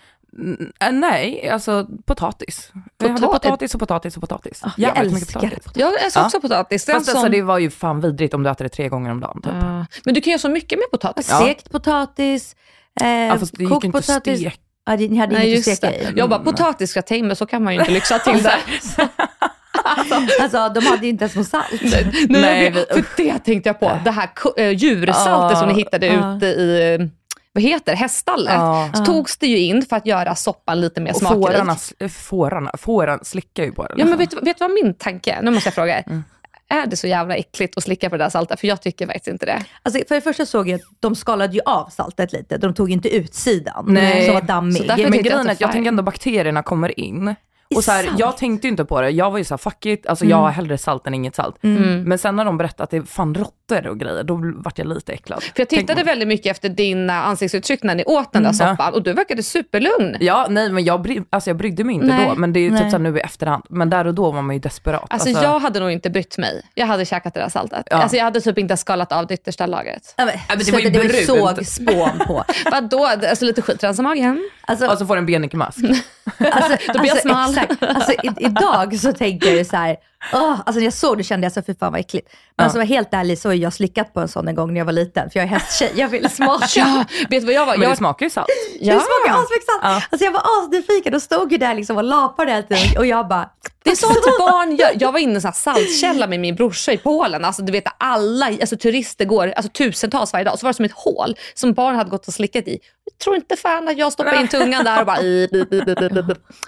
Äh, nej, alltså potatis. Vi hade Pota- potatis och potatis och potatis. jag Jävligt älskar potatis. Jag älskar Ja. också potatis. Den Fast alltså, som- det var ju fan vidrigt om du äter det tre gånger om dagen. Typ. Ja. Men du kan göra så mycket med potatis. Ja. Stekt potatis, eh, Ja, fast det gick inte potatis. steka. Ja, det- ni hade Nej, inget att steka det. i. Jag bara, potatisgratäng, men så kan man ju inte lyxa till det. Alltså, de hade ju inte ens något salt. Nej, Nej, jag för det tänkte jag på. Det här äh, djursaltet som ni hittade Ja. ute i, eh, vad heter häststallet. Ja. Så togs det ju in för att göra soppan lite mer Och smakrik. fårarna, sl- fårarna, fåran slickar ju på det. Ja, men vet, vet du vad min tanke är? Nu måste jag fråga er. Mm. Är det så jävla äckligt att slicka på det där saltet? För jag tycker faktiskt inte det. Alltså, för det första såg jag att de skalade ju av saltet lite. De tog inte ut sidan Nej. som var dammig. Så Men grejen är att jag tänker ändå bakterierna kommer in. Och så här, jag tänkte ju inte på det, jag var ju såhär fuck it, alltså jag har hellre salt än inget salt. Men sen när de berättade att det är fan råttor och grejer, då vart jag lite äcklad. För jag tittade Tänk- väldigt mycket efter dina ansiktsuttryck när ni åt den där Mm. soppan och du verkade superlugn. Ja, nej men jag, bry, alltså jag brydde mig inte Nej. då, men det är ju Nej. typ såhär nu i efterhand. Men där och då var man ju desperat. Alltså, jag hade nog inte brytt mig. Jag hade käkat det där saltet. Ja. Alltså jag hade typ inte skalat av det yttersta lagret. Ja, men, men det så var ju det var ju brunt. sågspån på. Vadå? Alltså lite skitrensa magen. Alltså, Och så får en Benike-mask. alltså, Då blir jag smal. Exakt. Alltså, i, idag så tänker jag ju så här, Åh, alltså när jag såg det kände jag så fy fan vad äckligt. Men alltså, var helt ärlig så har jag slickat på en sån en gång när jag var liten. För jag är hästtjej, jag ville smaka. Ja, vet du vad jag var? Men det Jag, smakar ju salt. Det smakar asmycket salt. Ja. Alltså jag var asnyfiken och stod ju där liksom och lapade hela tiden och jag bara, det är sånt barn gör. Jag var inne i en saltkälla med min brorsa i Polen. Alltså, du vet alla alltså, turister går alltså, tusentals varje dag. Så var det som ett hål som barn hade gått och slickat i. Jag tror inte fan att jag stoppade in tungan där och bara...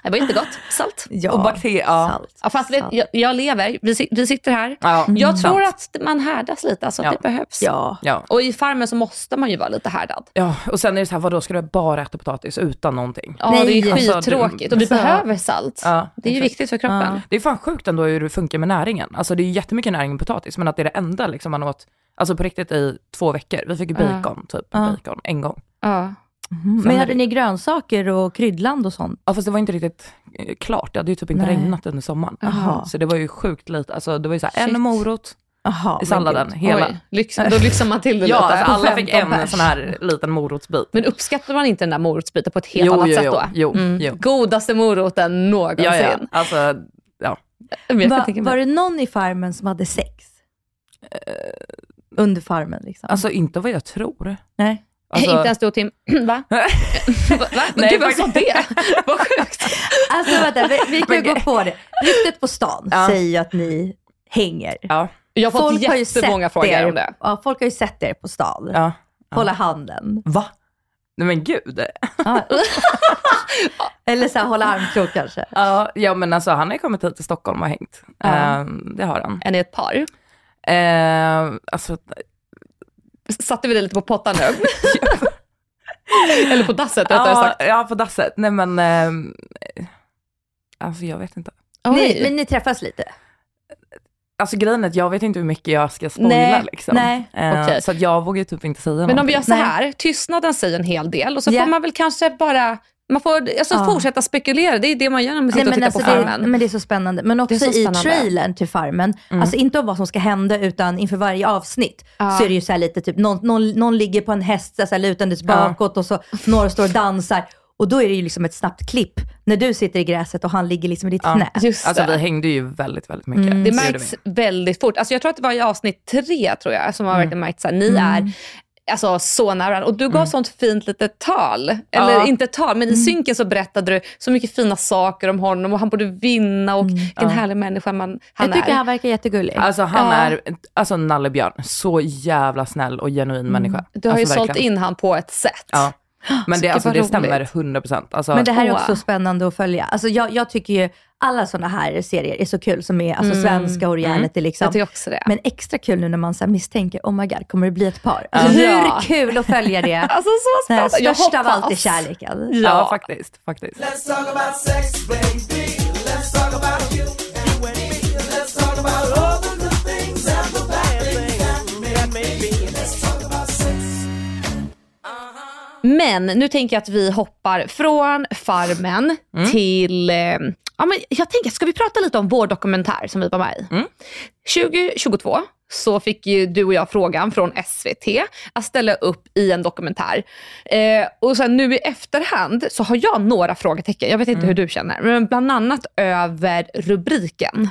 Det var inte gott. Salt. ja, Och bakterier, ja. salt. Ja, fast vet, jag, jag lever. Vi, vi sitter här. Ja, Jag tror sant. att man härdas lite. Alltså, att Ja. Det behövs. Ja. Ja. Och i farmen så måste man ju vara lite härdad. ja, och sen är det så här, vadå, ska du bara äta potatis utan någonting? Ja, Nej, det är alltså, skittråkigt. Och vi alltså- behöver salt. Ja, det är ju viktigt för kroppen. Ja. Det är fan sjukt ändå hur det funkar med näringen. Alltså det är jättemycket näring i potatis, men att det är det enda liksom man åt, alltså på riktigt i två veckor. Vi fick ju Ja. bacon, typ, Ja. bacon en gång. Ja. Mm. Men hade ni grönsaker och kryddland och sånt? Ja fast det var inte riktigt eh, klart, det hade ju typ inte Nej. regnat under sommaren. Jaha. Så det var ju sjukt lite, alltså det var ju så här, en morot Jaha, i salladen, hela. Oj, lyx, då lyxar man till det Ja, lite. alltså alla fick 15 en pers. sån här liten morotsbit. Men uppskattar man inte den där morotsbiten på ett helt Jo, annat jo, sätt jo, då? jo, Mm. jo. Godaste moroten någonsin. Ja, ja, alltså, ja. Va, var det någon i farmen som hade sex? Under farmen liksom? Alltså inte vad jag tror. Nej. Alltså, Inte ens du och Tim. Va? Va? Nej, Gud, vem sa det? Vad sjukt. Alltså vänta, vi, vi kan ju gå på det. Ryktet på stan Ja. säger ju att ni hänger. Ja, Jag har fått jättemånga frågor er, om det. Ja, folk har ju sett er på stan. ja. Hålla handen. Va? Nej men gud. Eller så här, hålla armkrok kanske. Ja, ja men alltså han har ju kommit hit till Stockholm och hängt. Ja. Ehm, det har han. Är ni ett par? Ehm, alltså, Satte vi det lite på pottan nu? Eller på dasset rättare ja, sagt. ja, på dasset. Nej men, ehm, alltså jag vet inte. Ni, men ni träffas lite? Alltså grejen är att jag vet inte hur mycket jag ska spoila Nej, liksom. nej, Ehm, okej. Så att jag vågar typ inte säga Men om vi gör någonting. så här, tystnaden säger en hel del och så Ja. får man väl kanske bara man får alltså, Ja. fortsätta spekulera. Det är det man gör när man sitter Nej, och men, tittar alltså, på det, Farmen. men det är så spännande. Men också Det så i spännande. trailern till Farmen, alltså inte om vad som ska hända utan inför varje avsnitt Ja. så är det ju så här lite typ, någon, någon, någon ligger på en häst så här, lutandes bakåt och så några står och dansar. Och då är det ju liksom ett snabbt klipp när du sitter i gräset och han ligger liksom i ditt Ja. knä. Just Alltså det. vi hängde ju väldigt, väldigt mycket. Det gjorde märks väldigt fort. Alltså jag tror att det var i avsnitt tre tror jag, som har verkligen märkt att ni är alltså, så nära varandra. Och du gav sånt fint litet tal. Eller Ja. inte tal, men i synken så berättade du så mycket fina saker om honom och han borde vinna och vilken härlig människa man, han Jag tycker är. han verkar jättegullig. Alltså han Ja. är, alltså nallebjörn, så jävla snäll och genuin människa. Du har ju alltså, sålt verkligen. in han på ett sätt. Ja. Men det, alltså, det stämmer 100%. Alltså, Men det här är Åh. också spännande att följa. Alltså jag, jag tycker ju alla sådana här serier är så kul som är alltså svenska och reality. Liksom. Jag tycker också det. Men extra kul nu när man så här misstänker, oh my god, kommer det bli ett par? Ja. Alltså, hur Ja. kul att följa det? Alltså så Den här spännande. Jag största av allt är kärleken. ja. Ja. faktiskt. faktiskt. Let's talk about sex, baby. Let's talk about you, Men nu tänker jag att vi hoppar från Farmen till... Eh, ja, men jag tänker, ska vi prata lite om vår dokumentär som vi var med i? 2022 så fick ju du och jag frågan från SVT att ställa upp i en dokumentär. Eh, och sen nu i efterhand så har jag några frågetecken. Jag vet inte hur du känner, men bland annat över rubriken.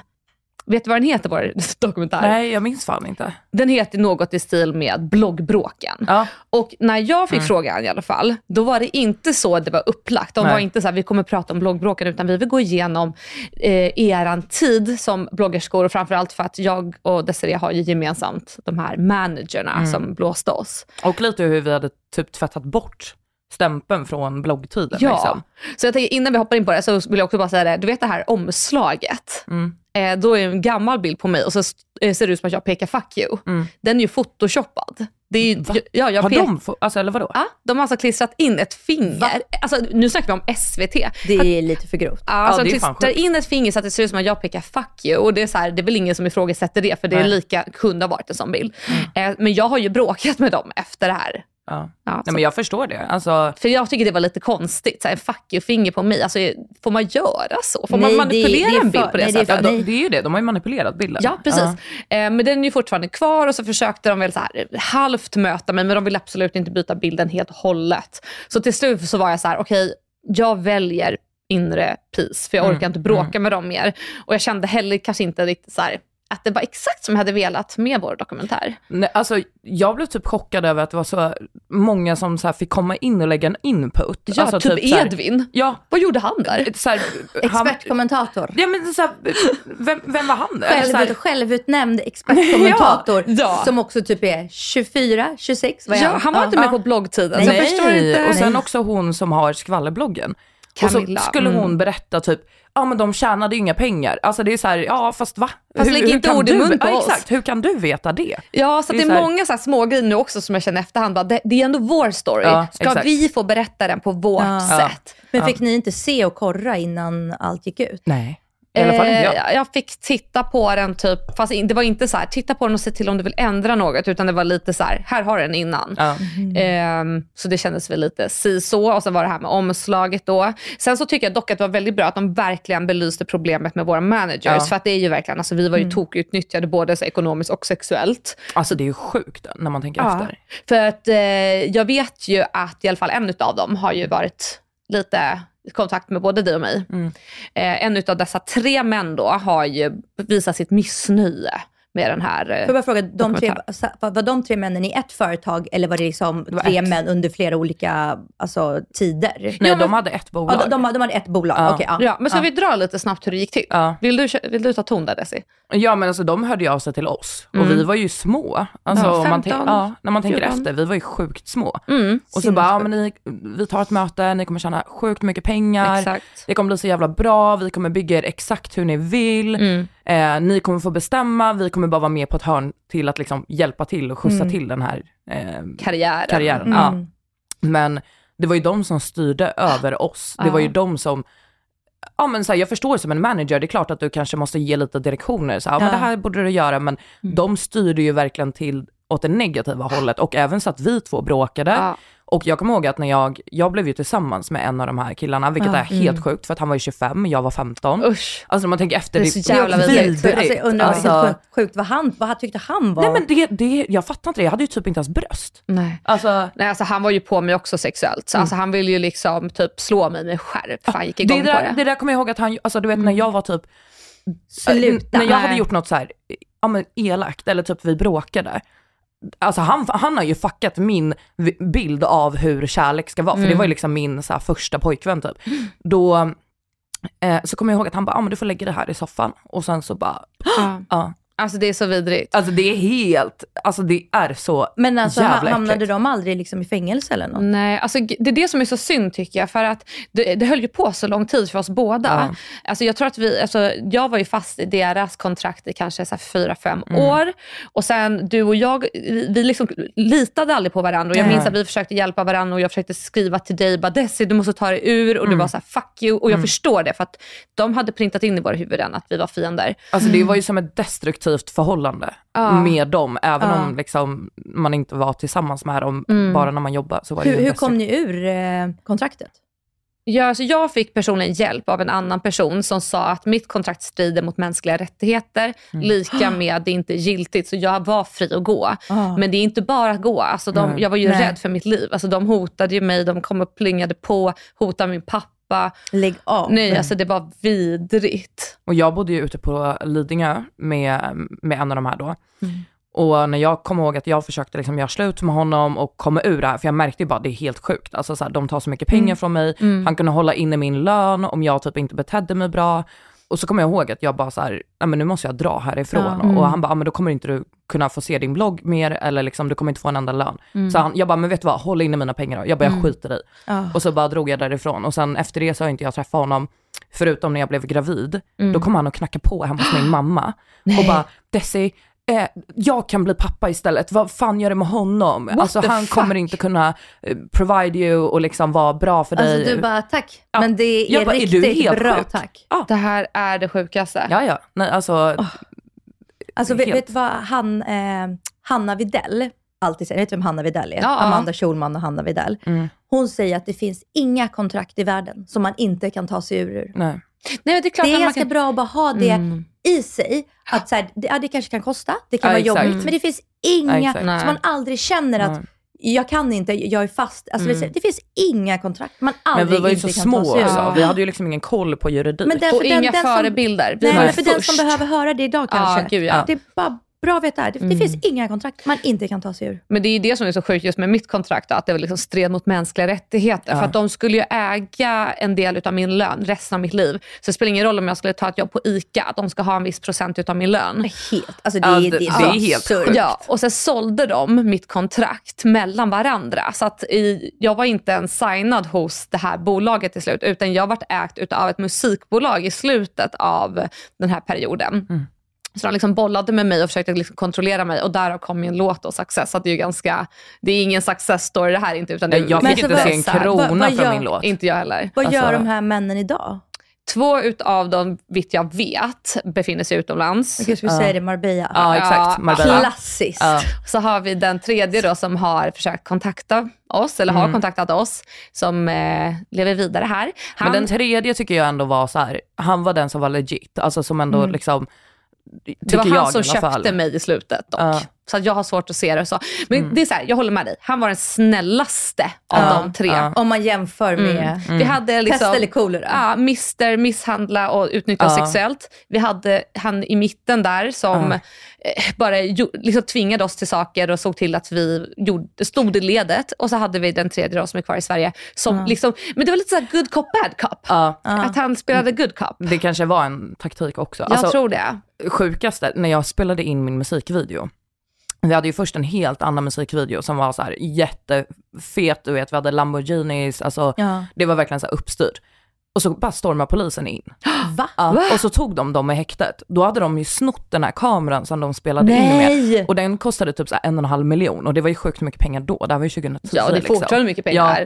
Vet du vad den heter, vår dokumentär? Nej, jag minns fan inte. Den heter något i stil med bloggbråken. Ja. Och när jag fick frågan i alla fall, då var det inte så det var upplagt. De Nej. var inte så här, vi kommer prata om bloggbråken, utan vi vill gå igenom eh, eran tid som bloggerskor och framförallt för att jag och Desiree har ju gemensamt de här managerna som blåste oss. Och lite hur vi hade typ tvättat bort stämpeln från bloggtiden. Ja, Liksom. så jag tänker innan vi hoppar in på det så vill jag också bara säga det, du vet det här omslaget. Mm. Eh, då är en gammal bild på mig och så eh, ser det ut som att jag pekar fuck you. Den är ju photoshoppad. Det är ju, ja, jag Har pek- de, alltså eller vadå? Ja, de har alltså klistrat in ett finger. Alltså, nu snackar vi om SVT. Det är lite för grovt. Ja, alltså, det är de klistrar in ett finger så att det ser ut som att jag pekar fuck you. Och det är, så här, det är väl ingen som ifrågasätter det, för det är lika, kunde ha varit en sån bild. Mm. Eh, men jag har ju bråkat med dem efter det här. Ja. Ja, Nej, men jag förstår det. Alltså, För jag tycker det var lite konstigt. Så här, fuck you-finger på mig. Alltså, får man göra så? Får man Nej, det- manipulera det är en bild för- på det nej, det är sättet? det är ju det, de har ju manipulerat bilden. Ja, precis. Eh, men den är ju fortfarande kvar och så försökte de väl så här, halvt möta mig, men de vill absolut inte byta bilden helt och hållet. Så till slut så var jag så här, okej, jag väljer inre peace, för jag Mm, orkar inte bråka med dem mer. Och jag kände heller kanske inte riktigt så här, att det var exakt som jag hade velat med vår dokumentär. Nej, alltså, jag blev typ chockad över att det var så många som så här fick komma in och lägga en input. Ja, alltså, typ, så här- Edvin. Ja. Vad gjorde han där? Så här, han, Expertkommentator. ja, men så här, vem, vem var han? Eller så här, Själv, självutnämnd expertkommentator Ja. som också typ är 24, 26. Vad är Ja, han var inte med Ja. på bloggtiden, Nej. så jag förstår inte. och sen Nej. också hon som har skvallerbloggen. Och Camilla, så skulle hon mm. berätta typ, ja men de tjänade ju inga pengar. Alltså det är så här, ja fast va? Fast lägg inte ord i mun på ja, oss. Exakt, hur kan du veta det? Ja, så Det det är är, så här- många så här små grejer nu också som jag känner efterhand. Bara, det, det är ändå vår story. Ja, Ska exakt. vi få berätta den på vårt Ja. sätt? Men fick ni inte se och korra innan allt gick ut? Nej. I alla fall inte jag. Eh, jag fick titta på den typ, fast det var inte så här, titta på den och se till om du vill ändra något, utan det var lite så här, här har du den innan. Ja. Ehm, så det kändes väl lite si så och sen var det här med omslaget då. Sen så tycker jag dock att det var väldigt bra att de verkligen belyste problemet med våra managers. Ja. För att det är ju verkligen, alltså vi var ju tokutnyttjade både så ekonomiskt och sexuellt. Alltså det är ju sjukt när man tänker Ja. efter. För att eh, jag vet ju att i alla fall en av dem har ju varit lite kontakt med både dig och mig. Mm. Eh, en av dessa tre män då har ju visat sitt missnöje med den här eh, Får jag fråga, de tre, var de tre männen i ett företag eller var det liksom var tre ett. män under flera olika alltså, tider? Nej, men- de hade ett bolag. Ja, de, de, de hade ett bolag, Ja. okej. ja. Ja, men ska vi dra lite snabbt hur det gick till? Ja. Vill, du, vill du ta ton där Desi? Ja men alltså de hörde ju av sig till oss och Mm. vi var ju små. Alltså, Ja, om man 15, tänk- ja, när man tänker 14. efter, vi var ju sjukt små. Mm. Och så bara, ja, men ni, vi tar ett möte, ni kommer tjäna sjukt mycket pengar, Exakt. det kommer bli så jävla bra, vi kommer bygga er exakt hur ni vill, Mm. Eh, ni kommer få bestämma, vi kommer bara vara med på ett hörn till att liksom hjälpa till och skjutsa Mm. till den här eh, Karriären. karriären. Mm. Ja. Men det var ju de som styrde över oss. Det var ju de som, ja men så här, jag förstår som en manager, det är klart att du kanske måste ge lite direktioner, så här, ja, men det här borde du göra, men de styrde ju verkligen till åt det negativa hållet och även så att vi två bråkade. Ja. Och jag kommer ihåg att när jag, jag blev ju tillsammans med en av de här killarna, vilket Ja. är helt sjukt för att han var ju 25, jag var 15. Usch. Alltså när man tänker efter, Det är så jävla vidrigt. Alltså, jag undrar Alltså, vad helt sjukt, sjukt vad, han, vad tyckte han var... nej men det, det, jag fattar inte det, jag hade ju typ inte ens bröst. Nej. Alltså, Nej, alltså han var ju på mig också sexuellt. Så alltså, han ville ju liksom typ slå mig med skärp. för Han gick igång det, där, på det. det där kommer jag ihåg att han, alltså du vet när jag var typ Sluta. När jag hade gjort något så här, ja men elakt eller typ vi bråkade. Alltså han, han har ju fuckat min bild av hur kärlek ska vara, för det var ju liksom min så här, första pojkvän typ. Då, eh, så kommer jag ihåg att han bara, ja men du får lägga det här i soffan. Och sen så bara, Ja. ja. Alltså det är så vidrigt. Alltså det är helt, alltså det är så Men alltså jävla hamnade äckligt. de aldrig liksom i fängelse eller något? Nej, alltså det är det som är så synd tycker jag. För att det, det höll ju på så lång tid för oss båda. Ja. Alltså jag tror att vi, alltså jag var ju fast i deras kontrakt i kanske så här fyra, fem Mm. år. Och sen du och jag, vi liksom litade aldrig på varandra. Och jag minns att vi försökte hjälpa varandra och jag försökte skriva till dig, bara Desi du måste ta dig ur. Och du Mm. var så här fuck you. Och jag förstår det för att de hade printat in i våra huvuden att vi var fiender. Alltså det var ju som ett destruktivt förhållande Ja. med dem, även Ja. om liksom man inte var tillsammans med dem, Mm. bara när man jobbade så var det Hur, ju hur kom ni ur eh, kontraktet? Ja, alltså jag fick personligen hjälp av en annan person som sa att mitt kontrakt strider mot mänskliga rättigheter, Mm. lika med det är inte giltigt. Så jag var fri att gå. Ah. Men det är inte bara att gå. Alltså de, Nej. jag var ju Nej. rädd för mitt liv. Alltså de hotade ju mig, de kom och plingade på, hotade min pappa. Lägg av. Nej, alltså det var vidrigt. Och jag bodde ju ute på Lidingö med, med en av de här då. Mm. Och när jag kom ihåg att jag försökte liksom göra slut med honom och komma ur det här, för jag märkte ju bara det är helt sjukt. Alltså så här, de tar så mycket pengar Mm. från mig, han kunde hålla inne min lön om jag typ inte betedde mig bra. Och så kommer jag ihåg att jag bara så här, "Ja, men nu måste jag dra härifrån. Ja. Och han bara, "Ja, men då kommer inte du kunna få se din blogg mer eller liksom, du kommer inte få en enda lön. Mm. Så han, jag bara, men vet du vad, håll inne mina pengar då. Jag bara, jag skiter i. Ah. Och så bara drog jag därifrån. Och sen efter det så har inte jag träffat honom, förutom när jag blev gravid. Mm. Då kom han och knackade på hemma hos min mamma och bara, Desi, eh, jag kan bli pappa istället, vad fan gör det med honom? What alltså han fuck? kommer inte kunna eh, provide you och liksom vara bra för dig. Alltså du bara, tack. Ja. Men det Jag är bara, är du riktigt helt bra, sjuk? tack. Det här är det sjukaste. Ja, ja. Nej, alltså, Alltså vet, vet du vad han, eh, Hanna Videll alltid säger? Vet du vem Hanna Videll är? Ja. Amanda Schulman och Hanna Videll. Mm. Hon säger att det finns inga kontrakt i världen som man inte kan ta sig ur. nej. Nej, det är klart Det är ganska kan... bra att bara ha det Mm. i sig. Att så här, det, ja, det kanske kan kosta, det kan Ja, vara exakt. jobbigt, men det finns inga. Nej. så man aldrig känner att Nej. Jag kan inte, jag är fast. Alltså, det, det finns inga kontrakt man Men aldrig vi var ju inte så små också. Vi hade ju liksom ingen koll på juridik. Men den- Och för den- inga den som- förebilder. Vi Nej, men för den som behöver höra det idag kanske. Ja, gud, ja. Det är bara bra att veta. Det, det finns inga kontrakt man inte kan ta sig ur. Men det är ju det som är så sjukt just med mitt kontrakt, att det var liksom stred mot mänskliga rättigheter. För att de skulle ju äga en del av min lön resten av mitt liv. Så det spelar ingen roll om jag skulle ta ett jobb på ICA, att de ska ha en viss procent av min lön. Helt. Alltså det, Ja, är- det- det, det är är så helt sjukt. Ja, och sen sålde de mitt kontrakt mellan varandra. Så att i, jag var inte ens signad hos det här bolaget till slut, utan jag varit ägt av ett musikbolag i slutet av den här perioden. Så de liksom bollade med mig och försökte liksom kontrollera mig och därav kom min låt och Success. Så det är ju ganska, det är ingen success story det här inte. Utan det, Nej, jag fick inte se en krona vad- vad från gör- min låt. Inte jag heller. Vad gör Alltså- de här männen idag? Två utav dem, vitt jag vet, befinner sig utomlands. Jag skulle säga det, Marbella. Ja, exakt. Marbella. Klassiskt. Ja. Så har vi den tredje då som har försökt kontakta oss, eller har kontaktat oss, som eh, lever vidare här. Han, Men den tredje tycker jag ändå var så här, han var den som var legit. Alltså som ändå liksom, tycker det var jag han som alla fall. köpte mig i slutet dock. Så att jag har svårt att se det så. Men det är så här, jag håller med dig. Han var den snällaste av Ja, de tre. ja. Om man jämför med Vi hade liksom, pest eller kolera. Ja, Mr misshandla och utnyttja Ja. sexuellt. Vi hade han i mitten där som Ja. eh, bara liksom tvingade oss till saker och såg till att vi gjorde, stod i ledet. Och så hade vi den tredje då, som är kvar i Sverige. Som liksom, men det var lite så här good cop, bad cop. Ja, Att han spelade good cop. det kanske var en taktik också. Jag Alltså, tror det. sjukaste, när jag spelade in min musikvideo, vi hade ju först en helt annan musikvideo som var så här jättefet, du vet, vi hade Lamborghinis, alltså Ja. det var verkligen så här uppstyrt. Och så bara stormade polisen in. Va? Ja, och så tog de dem i häktet. Då hade de ju snott den här kameran som de spelade in Nej! med. Och den kostade typ så en och en halv miljon och det var ju sjukt mycket pengar då, det här var ju 2010 Ja, det är liksom. fortfarande mycket pengar. Ja.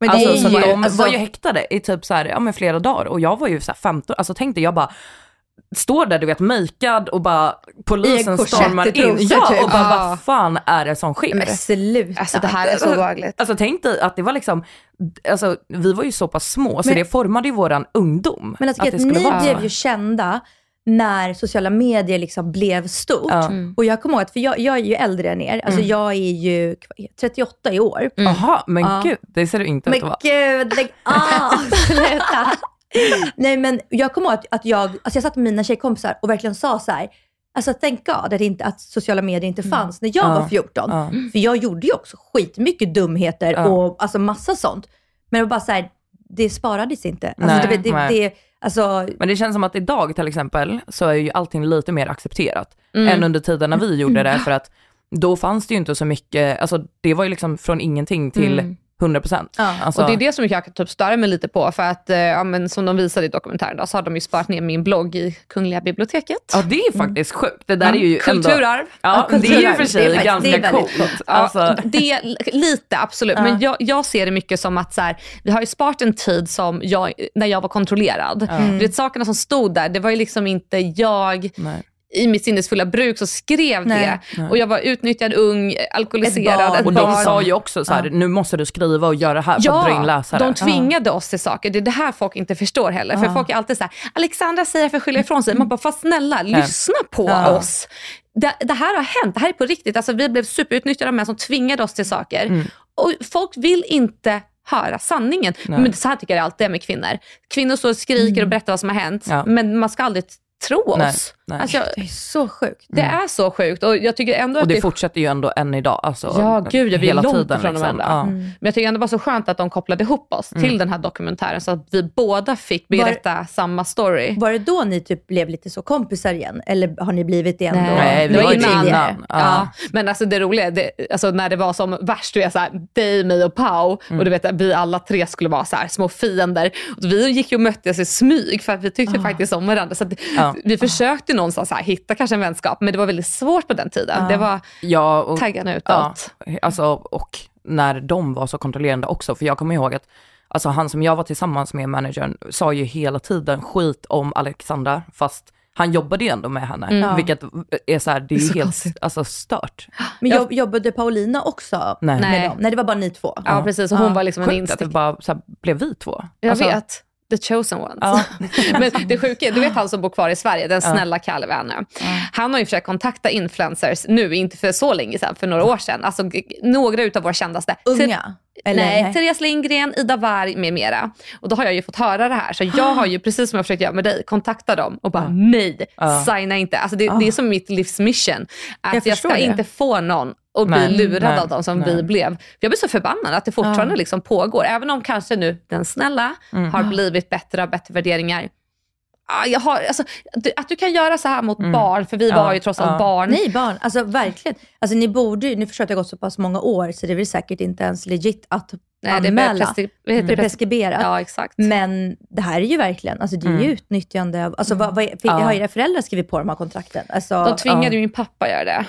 Men Alltså, så ju, de alltså, var ju häktade i typ så här, ja, men flera dagar och jag var ju så här 15, alltså tänkte jag bara, står där du vet makead och bara polisen stormar in. Ja, typ. och bara Ja. vad fan är det som sker? men sluta. Alltså det här är så obehagligt. Alltså tänk dig att det var liksom, alltså vi var ju så pass små så Men- det formade ju våran ungdom. Men alltså, att att det skulle ni vara blev ju kända när sociala medier liksom blev stort. Ja. Mm. Och jag kommer ihåg att, för jag, jag är ju äldre än er, alltså jag är ju 38 i år. Jaha, men Ja. gud, det ser du inte ut Men att vara. gud, lägg av! Sluta. Nej men jag kommer ihåg att, att jag, alltså jag satt med mina tjejkompisar och verkligen sa så här. Alltså thank God att, inte, att sociala medier inte fanns när jag Ja. var 14. Ja. För jag gjorde ju också skitmycket dumheter Ja. och alltså massa sånt. Men det var bara så här, det sparades inte. Alltså, Nej, det, det, det, alltså, Men det känns som att idag till exempel så är ju allting lite mer accepterat Mm. än under tiden när vi gjorde det för att då fanns det ju inte så mycket, alltså det var ju liksom från ingenting till Mm. 100%. Ja. Alltså, Och det är det som jag typ störa mig lite på, för att eh, ja, men som de visade i dokumentären, då, så har de ju sparat ner min blogg i Kungliga biblioteket. Ja det är faktiskt sjukt, det där är ju ändå... Kulturarv. Ja, Ja, det är ju för Det sig är faktiskt- ganska det är coolt. coolt. Alltså, Ja, det, lite absolut, Ja. men jag, jag ser det mycket som att så här, vi har ju sparat en tid som jag, när jag var kontrollerad. Du vet, sakerna som stod där, det var ju liksom inte jag nej. I mitt sinnesfulla bruk som skrev Nej. det. Och jag var utnyttjad, ung, alkoholiserad, Ett barn. ett Och barn. de sa ju också så här, nu måste du skriva och göra det här för att dra in läsare. de tvingade oss till saker. Det är det här folk inte förstår heller. För folk är alltid så här, Alexandra säger för att skylla ifrån sig. Man bara, fast snälla, lyssna på Ja. oss. Det, det här har hänt, det här är på riktigt. Alltså, vi blev superutnyttjade av män som tvingade oss till saker. Mm. Och folk vill inte höra sanningen. Men så här tycker jag det alltid är med kvinnor. Kvinnor står och skriker och berättar vad som har hänt, Ja. men man ska aldrig tro oss. Nej, nej. Alltså, det är så sjukt. det är så sjukt och jag tycker ändå Och att det det fortsätter ju ändå än idag. Alltså, Ja, gud, jag blir hela långt tiden, ifrån liksom. andra. Ja. Men jag tycker ändå det var så skönt att de kopplade ihop oss Mm. till den här dokumentären så att vi båda fick berätta samma story. Var det då ni typ blev lite så kompisar igen? Eller har ni blivit det ändå? Nej, vi var var ju innan. innan. Ja. Ja. Men alltså det roliga, det, alltså när det var som värst, du vet, så här, dig, mig och Pau, Mm. och du vet att vi alla tre skulle vara så här, små fiender. Och vi gick ju och möttes i smyg för att vi tyckte faktiskt om varandra. Så att, Ah. Ja. Vi försökte någonstans så här, hitta kanske en vänskap, men det var väldigt svårt på den tiden. Det var Ja, och, taggarna ja, utåt. alltså, och när de var så kontrollerande också, för jag kommer ihåg att alltså, han som jag var tillsammans med, managern, sa ju hela tiden skit om Alexandra, fast han jobbade ju ändå med henne, Mm. vilket är så här, det är ju Så helt konstigt. alltså, stört. Men jobb, jobbade Paulina också Nej. med Nej. dem? Nej, det var bara ni två. Ja, precis. Och hon Ja. var liksom en Sjukt att det bara så här, blev vi två. Jag Alltså, vet. The chosen ones. Ja. Men det sjuka är, du vet han som bor kvar i Sverige, den snälla Kalle Werne. Han har ju försökt kontakta influencers nu, inte för så länge sedan, för några år sedan. Alltså några utav våra kändaste. Unga? Eller, nej, nej. Therese Lindgren, Ida Warg med mera. Och då har jag ju fått höra det här. Så jag har ju, precis som jag försökt göra med dig, kontakta dem och bara nej, Ja. signa inte. Alltså det, det är som mitt livsmission. Att jag, förstår ska det. inte få någon att bli Nej, lurad nej, av dem som nej. vi blev. Jag blir så förbannad att det fortfarande liksom pågår. Även om kanske nu den snälla Mm. har blivit bättre och bättre värderingar. Jag har, alltså, att du kan göra så här mot barn, för vi Mm. Ja, var ju trots allt ja. barn. Nej barn, alltså verkligen. Alltså ni borde ju, nu förstår jag att det har gått så pass många år så det är väl säkert inte ens legit att Nej, anmäla. det är det? preskriberat. Ja, exakt. Men det här är ju verkligen, alltså det är ju utnyttjande av, alltså vad, vad, för, Ja. har era föräldrar skrivit på de här kontrakten? Alltså, De tvingade ju min pappa göra det.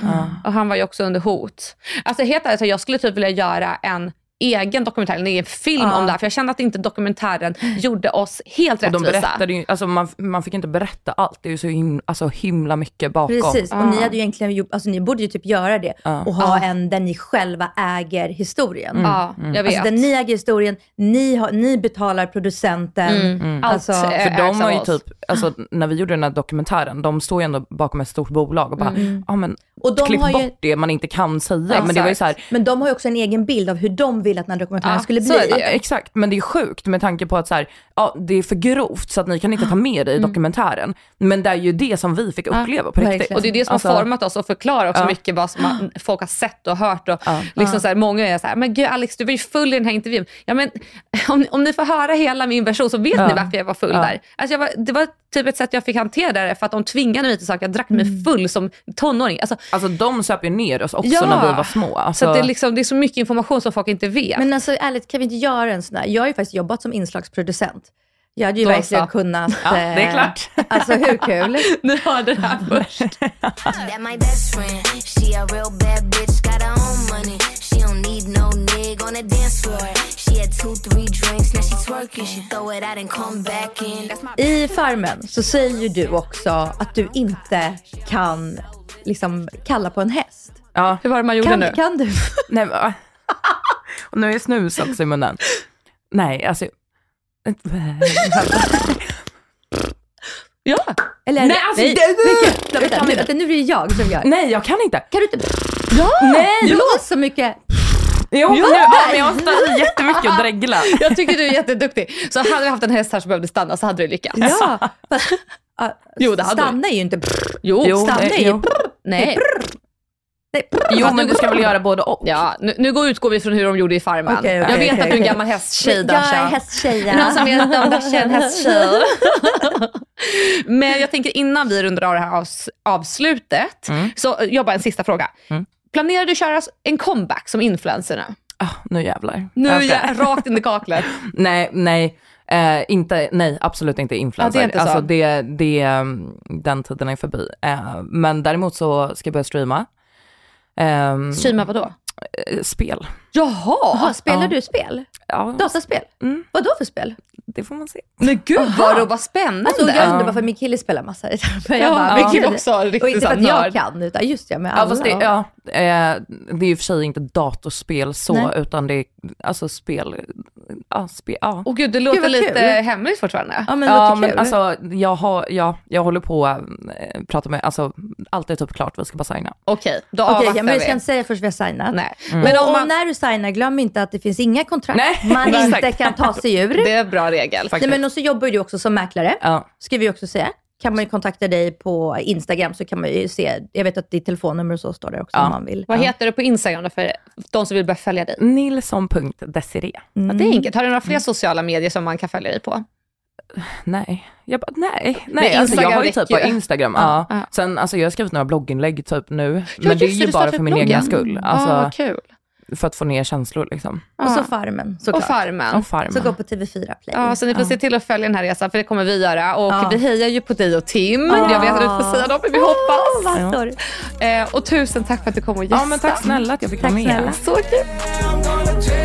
Och han var ju också under hot. Alltså helt ärligt, jag skulle typ vilja göra en egen dokumentär, en egen film Ja. om det här. För jag kände att inte dokumentären gjorde oss helt Och de rättvisa. berättade ju, alltså man, man fick inte berätta allt, det är ju så him, alltså himla mycket bakom. Precis, och ni hade ju egentligen gjort, alltså ni borde ju typ göra det Ja. och ha en där ni själva äger historien. Ja, jag vet. Alltså där ni äger historien, ni, har, ni betalar producenten. Mm. Allt Alltså, är- För de har ju typ, alltså när vi gjorde den här dokumentären, de står ju ändå bakom ett stort bolag och bara, ja men Och de klipp har ju- bort det man inte kan säga. men det var ju så här, Men de har ju också en egen bild av hur de vill att den här dokumentären Ja, skulle bli. det. Ja, exakt, men det är sjukt med tanke på att så här, ja, det är för grovt så att ni kan inte ta med det i dokumentären. Men det är ju det som vi fick uppleva på riktigt. verkligen. Och det är det som Alltså, har format oss och förklarar också Ja. mycket vad som man, folk har sett och hört. Och liksom så här, många är så här, men gud Alex du var ju full i den här intervjun. Ja, men, om, om ni får höra hela min version så vet Ja. ni varför jag var full Ja. där. Alltså jag var, det var typ ett sätt jag fick hantera det för att de tvingade mig till saker. Jag drack mig full som tonåring. Alltså, Alltså de söp ju ner oss också Ja. när vi var små. Alltså, Så att det, är liksom, det är så mycket information som folk inte vet. Men alltså ärligt, kan vi inte göra en sån här? Jag har ju faktiskt jobbat som inslagsproducent. Jag hade ju Då verkligen så. kunnat... Ja, det är eh, klart. Alltså hur kul? ni hörde det här först. I Farmen så säger ju du också att du inte kan liksom kalla på en häst. ja. Hur var det man gjorde Kan, nu? kan du? Nej, och nu är snus också i munnen. Nej, alltså... Ja. Eller Nej, alltså, nej, det- vänta, vänta, kan nu, vänta, nu blir det jag som gör. Nej, jag kan inte. Kan du inte? Ja! Nej! Blås så mycket. Jo, nu, ja, men jag har jättemycket och dreglat. Jag tycker du är jätteduktig. Så hade vi haft en häst här som behövde stanna så hade du lyckats. Ja. Jo, det hade stanna är ju inte... Jo, Jo, stanna är ju... nej. Jo, men du ska väl göra både och? Ja, nu, nu går, utgår vi från hur de gjorde i Farmen. Okej, okej, jag vet okej, att du är en gammal hästtjej Jag Dasha. är hästtjej. Någon som vet om Dasha är en hästtjej. Men jag tänker innan vi rundar av det här avs- avslutet, så eh, jag bara en sista fråga. Planerar du köra en comeback som influencer nu? Ah, nu jävlar. Nu Jag jag rakt in i kaklet. Nej, nej. Eh, inte, nej, absolut inte influencer. Ja, det är inte så. Alltså det, det, mm, den tiden är förbi. Eh, men däremot så ska jag börja streama. Ehm, Streama vadå? eh, spel. Jaha! Jaha, spelar Ja. du spel? Ja, Dataspel? Mm. Vad då för spel? det får man se. Men gud vad, det, vad spännande. Alltså, jag Ja. undrar bara för min kille spelar massa. Jag Ja, bara, kille gud. också, riktigt Och inte för att jag kan, utan just det med Ja, alla. fast det, ja, eh, det är och för sig inte datorspel så, Nej. utan det är alltså spel. Ja, spel, ja. Åh gud, det låter vad lite kul. hemligt fortfarande. Ja, men ja, vad men kul. alltså jag, har, ja, jag håller på att eh, prata med, alltså allt är typ klart, vi ska bara signa. Okej, då Okej, avvaktar ja, men vi vi. ska inte säga först vi har signat. Nej. Men Men och, om man, och när du signar, glöm inte att det finns inga kontrakt Nej, man exakt. inte kan ta sig ur. det är en bra regel. Nej, men och så jobbar du också som mäklare, Ja. ska vi också säga. Kan man ju kontakta dig på Instagram så kan man ju se, jag vet att ditt telefonnummer och så står där också Ja. om man vill. Vad heter du på Instagram då för de som vill börja följa dig? Nilsson.desiree. Ja, det är enkelt. Har du några fler sociala medier som man kan följa dig på? Nej, jag bara, nej. Nej alltså, jag har ju typ på ju. Instagram. Ja, Ja, ja. Sen, alltså, jag har skrivit några blogginlägg typ nu, men det är ju bara för min bloggen. egen skull. Alltså, ah, kul. För att få ner känslor liksom. Och så. Farmen Och såklart. Farmen. Och farmen. Så gå på TV4 Play. Ja, så ni får se till att följa den här resan, för det kommer vi göra. Och Ja. vi hejar ju på dig och Tim. Ja. Jag vet att du får säga dem, men vi hoppas. Eh, och tusen tack för att du kom och gästade. Ja men tack snälla att jag fick Tack vara med. snälla. Så kul.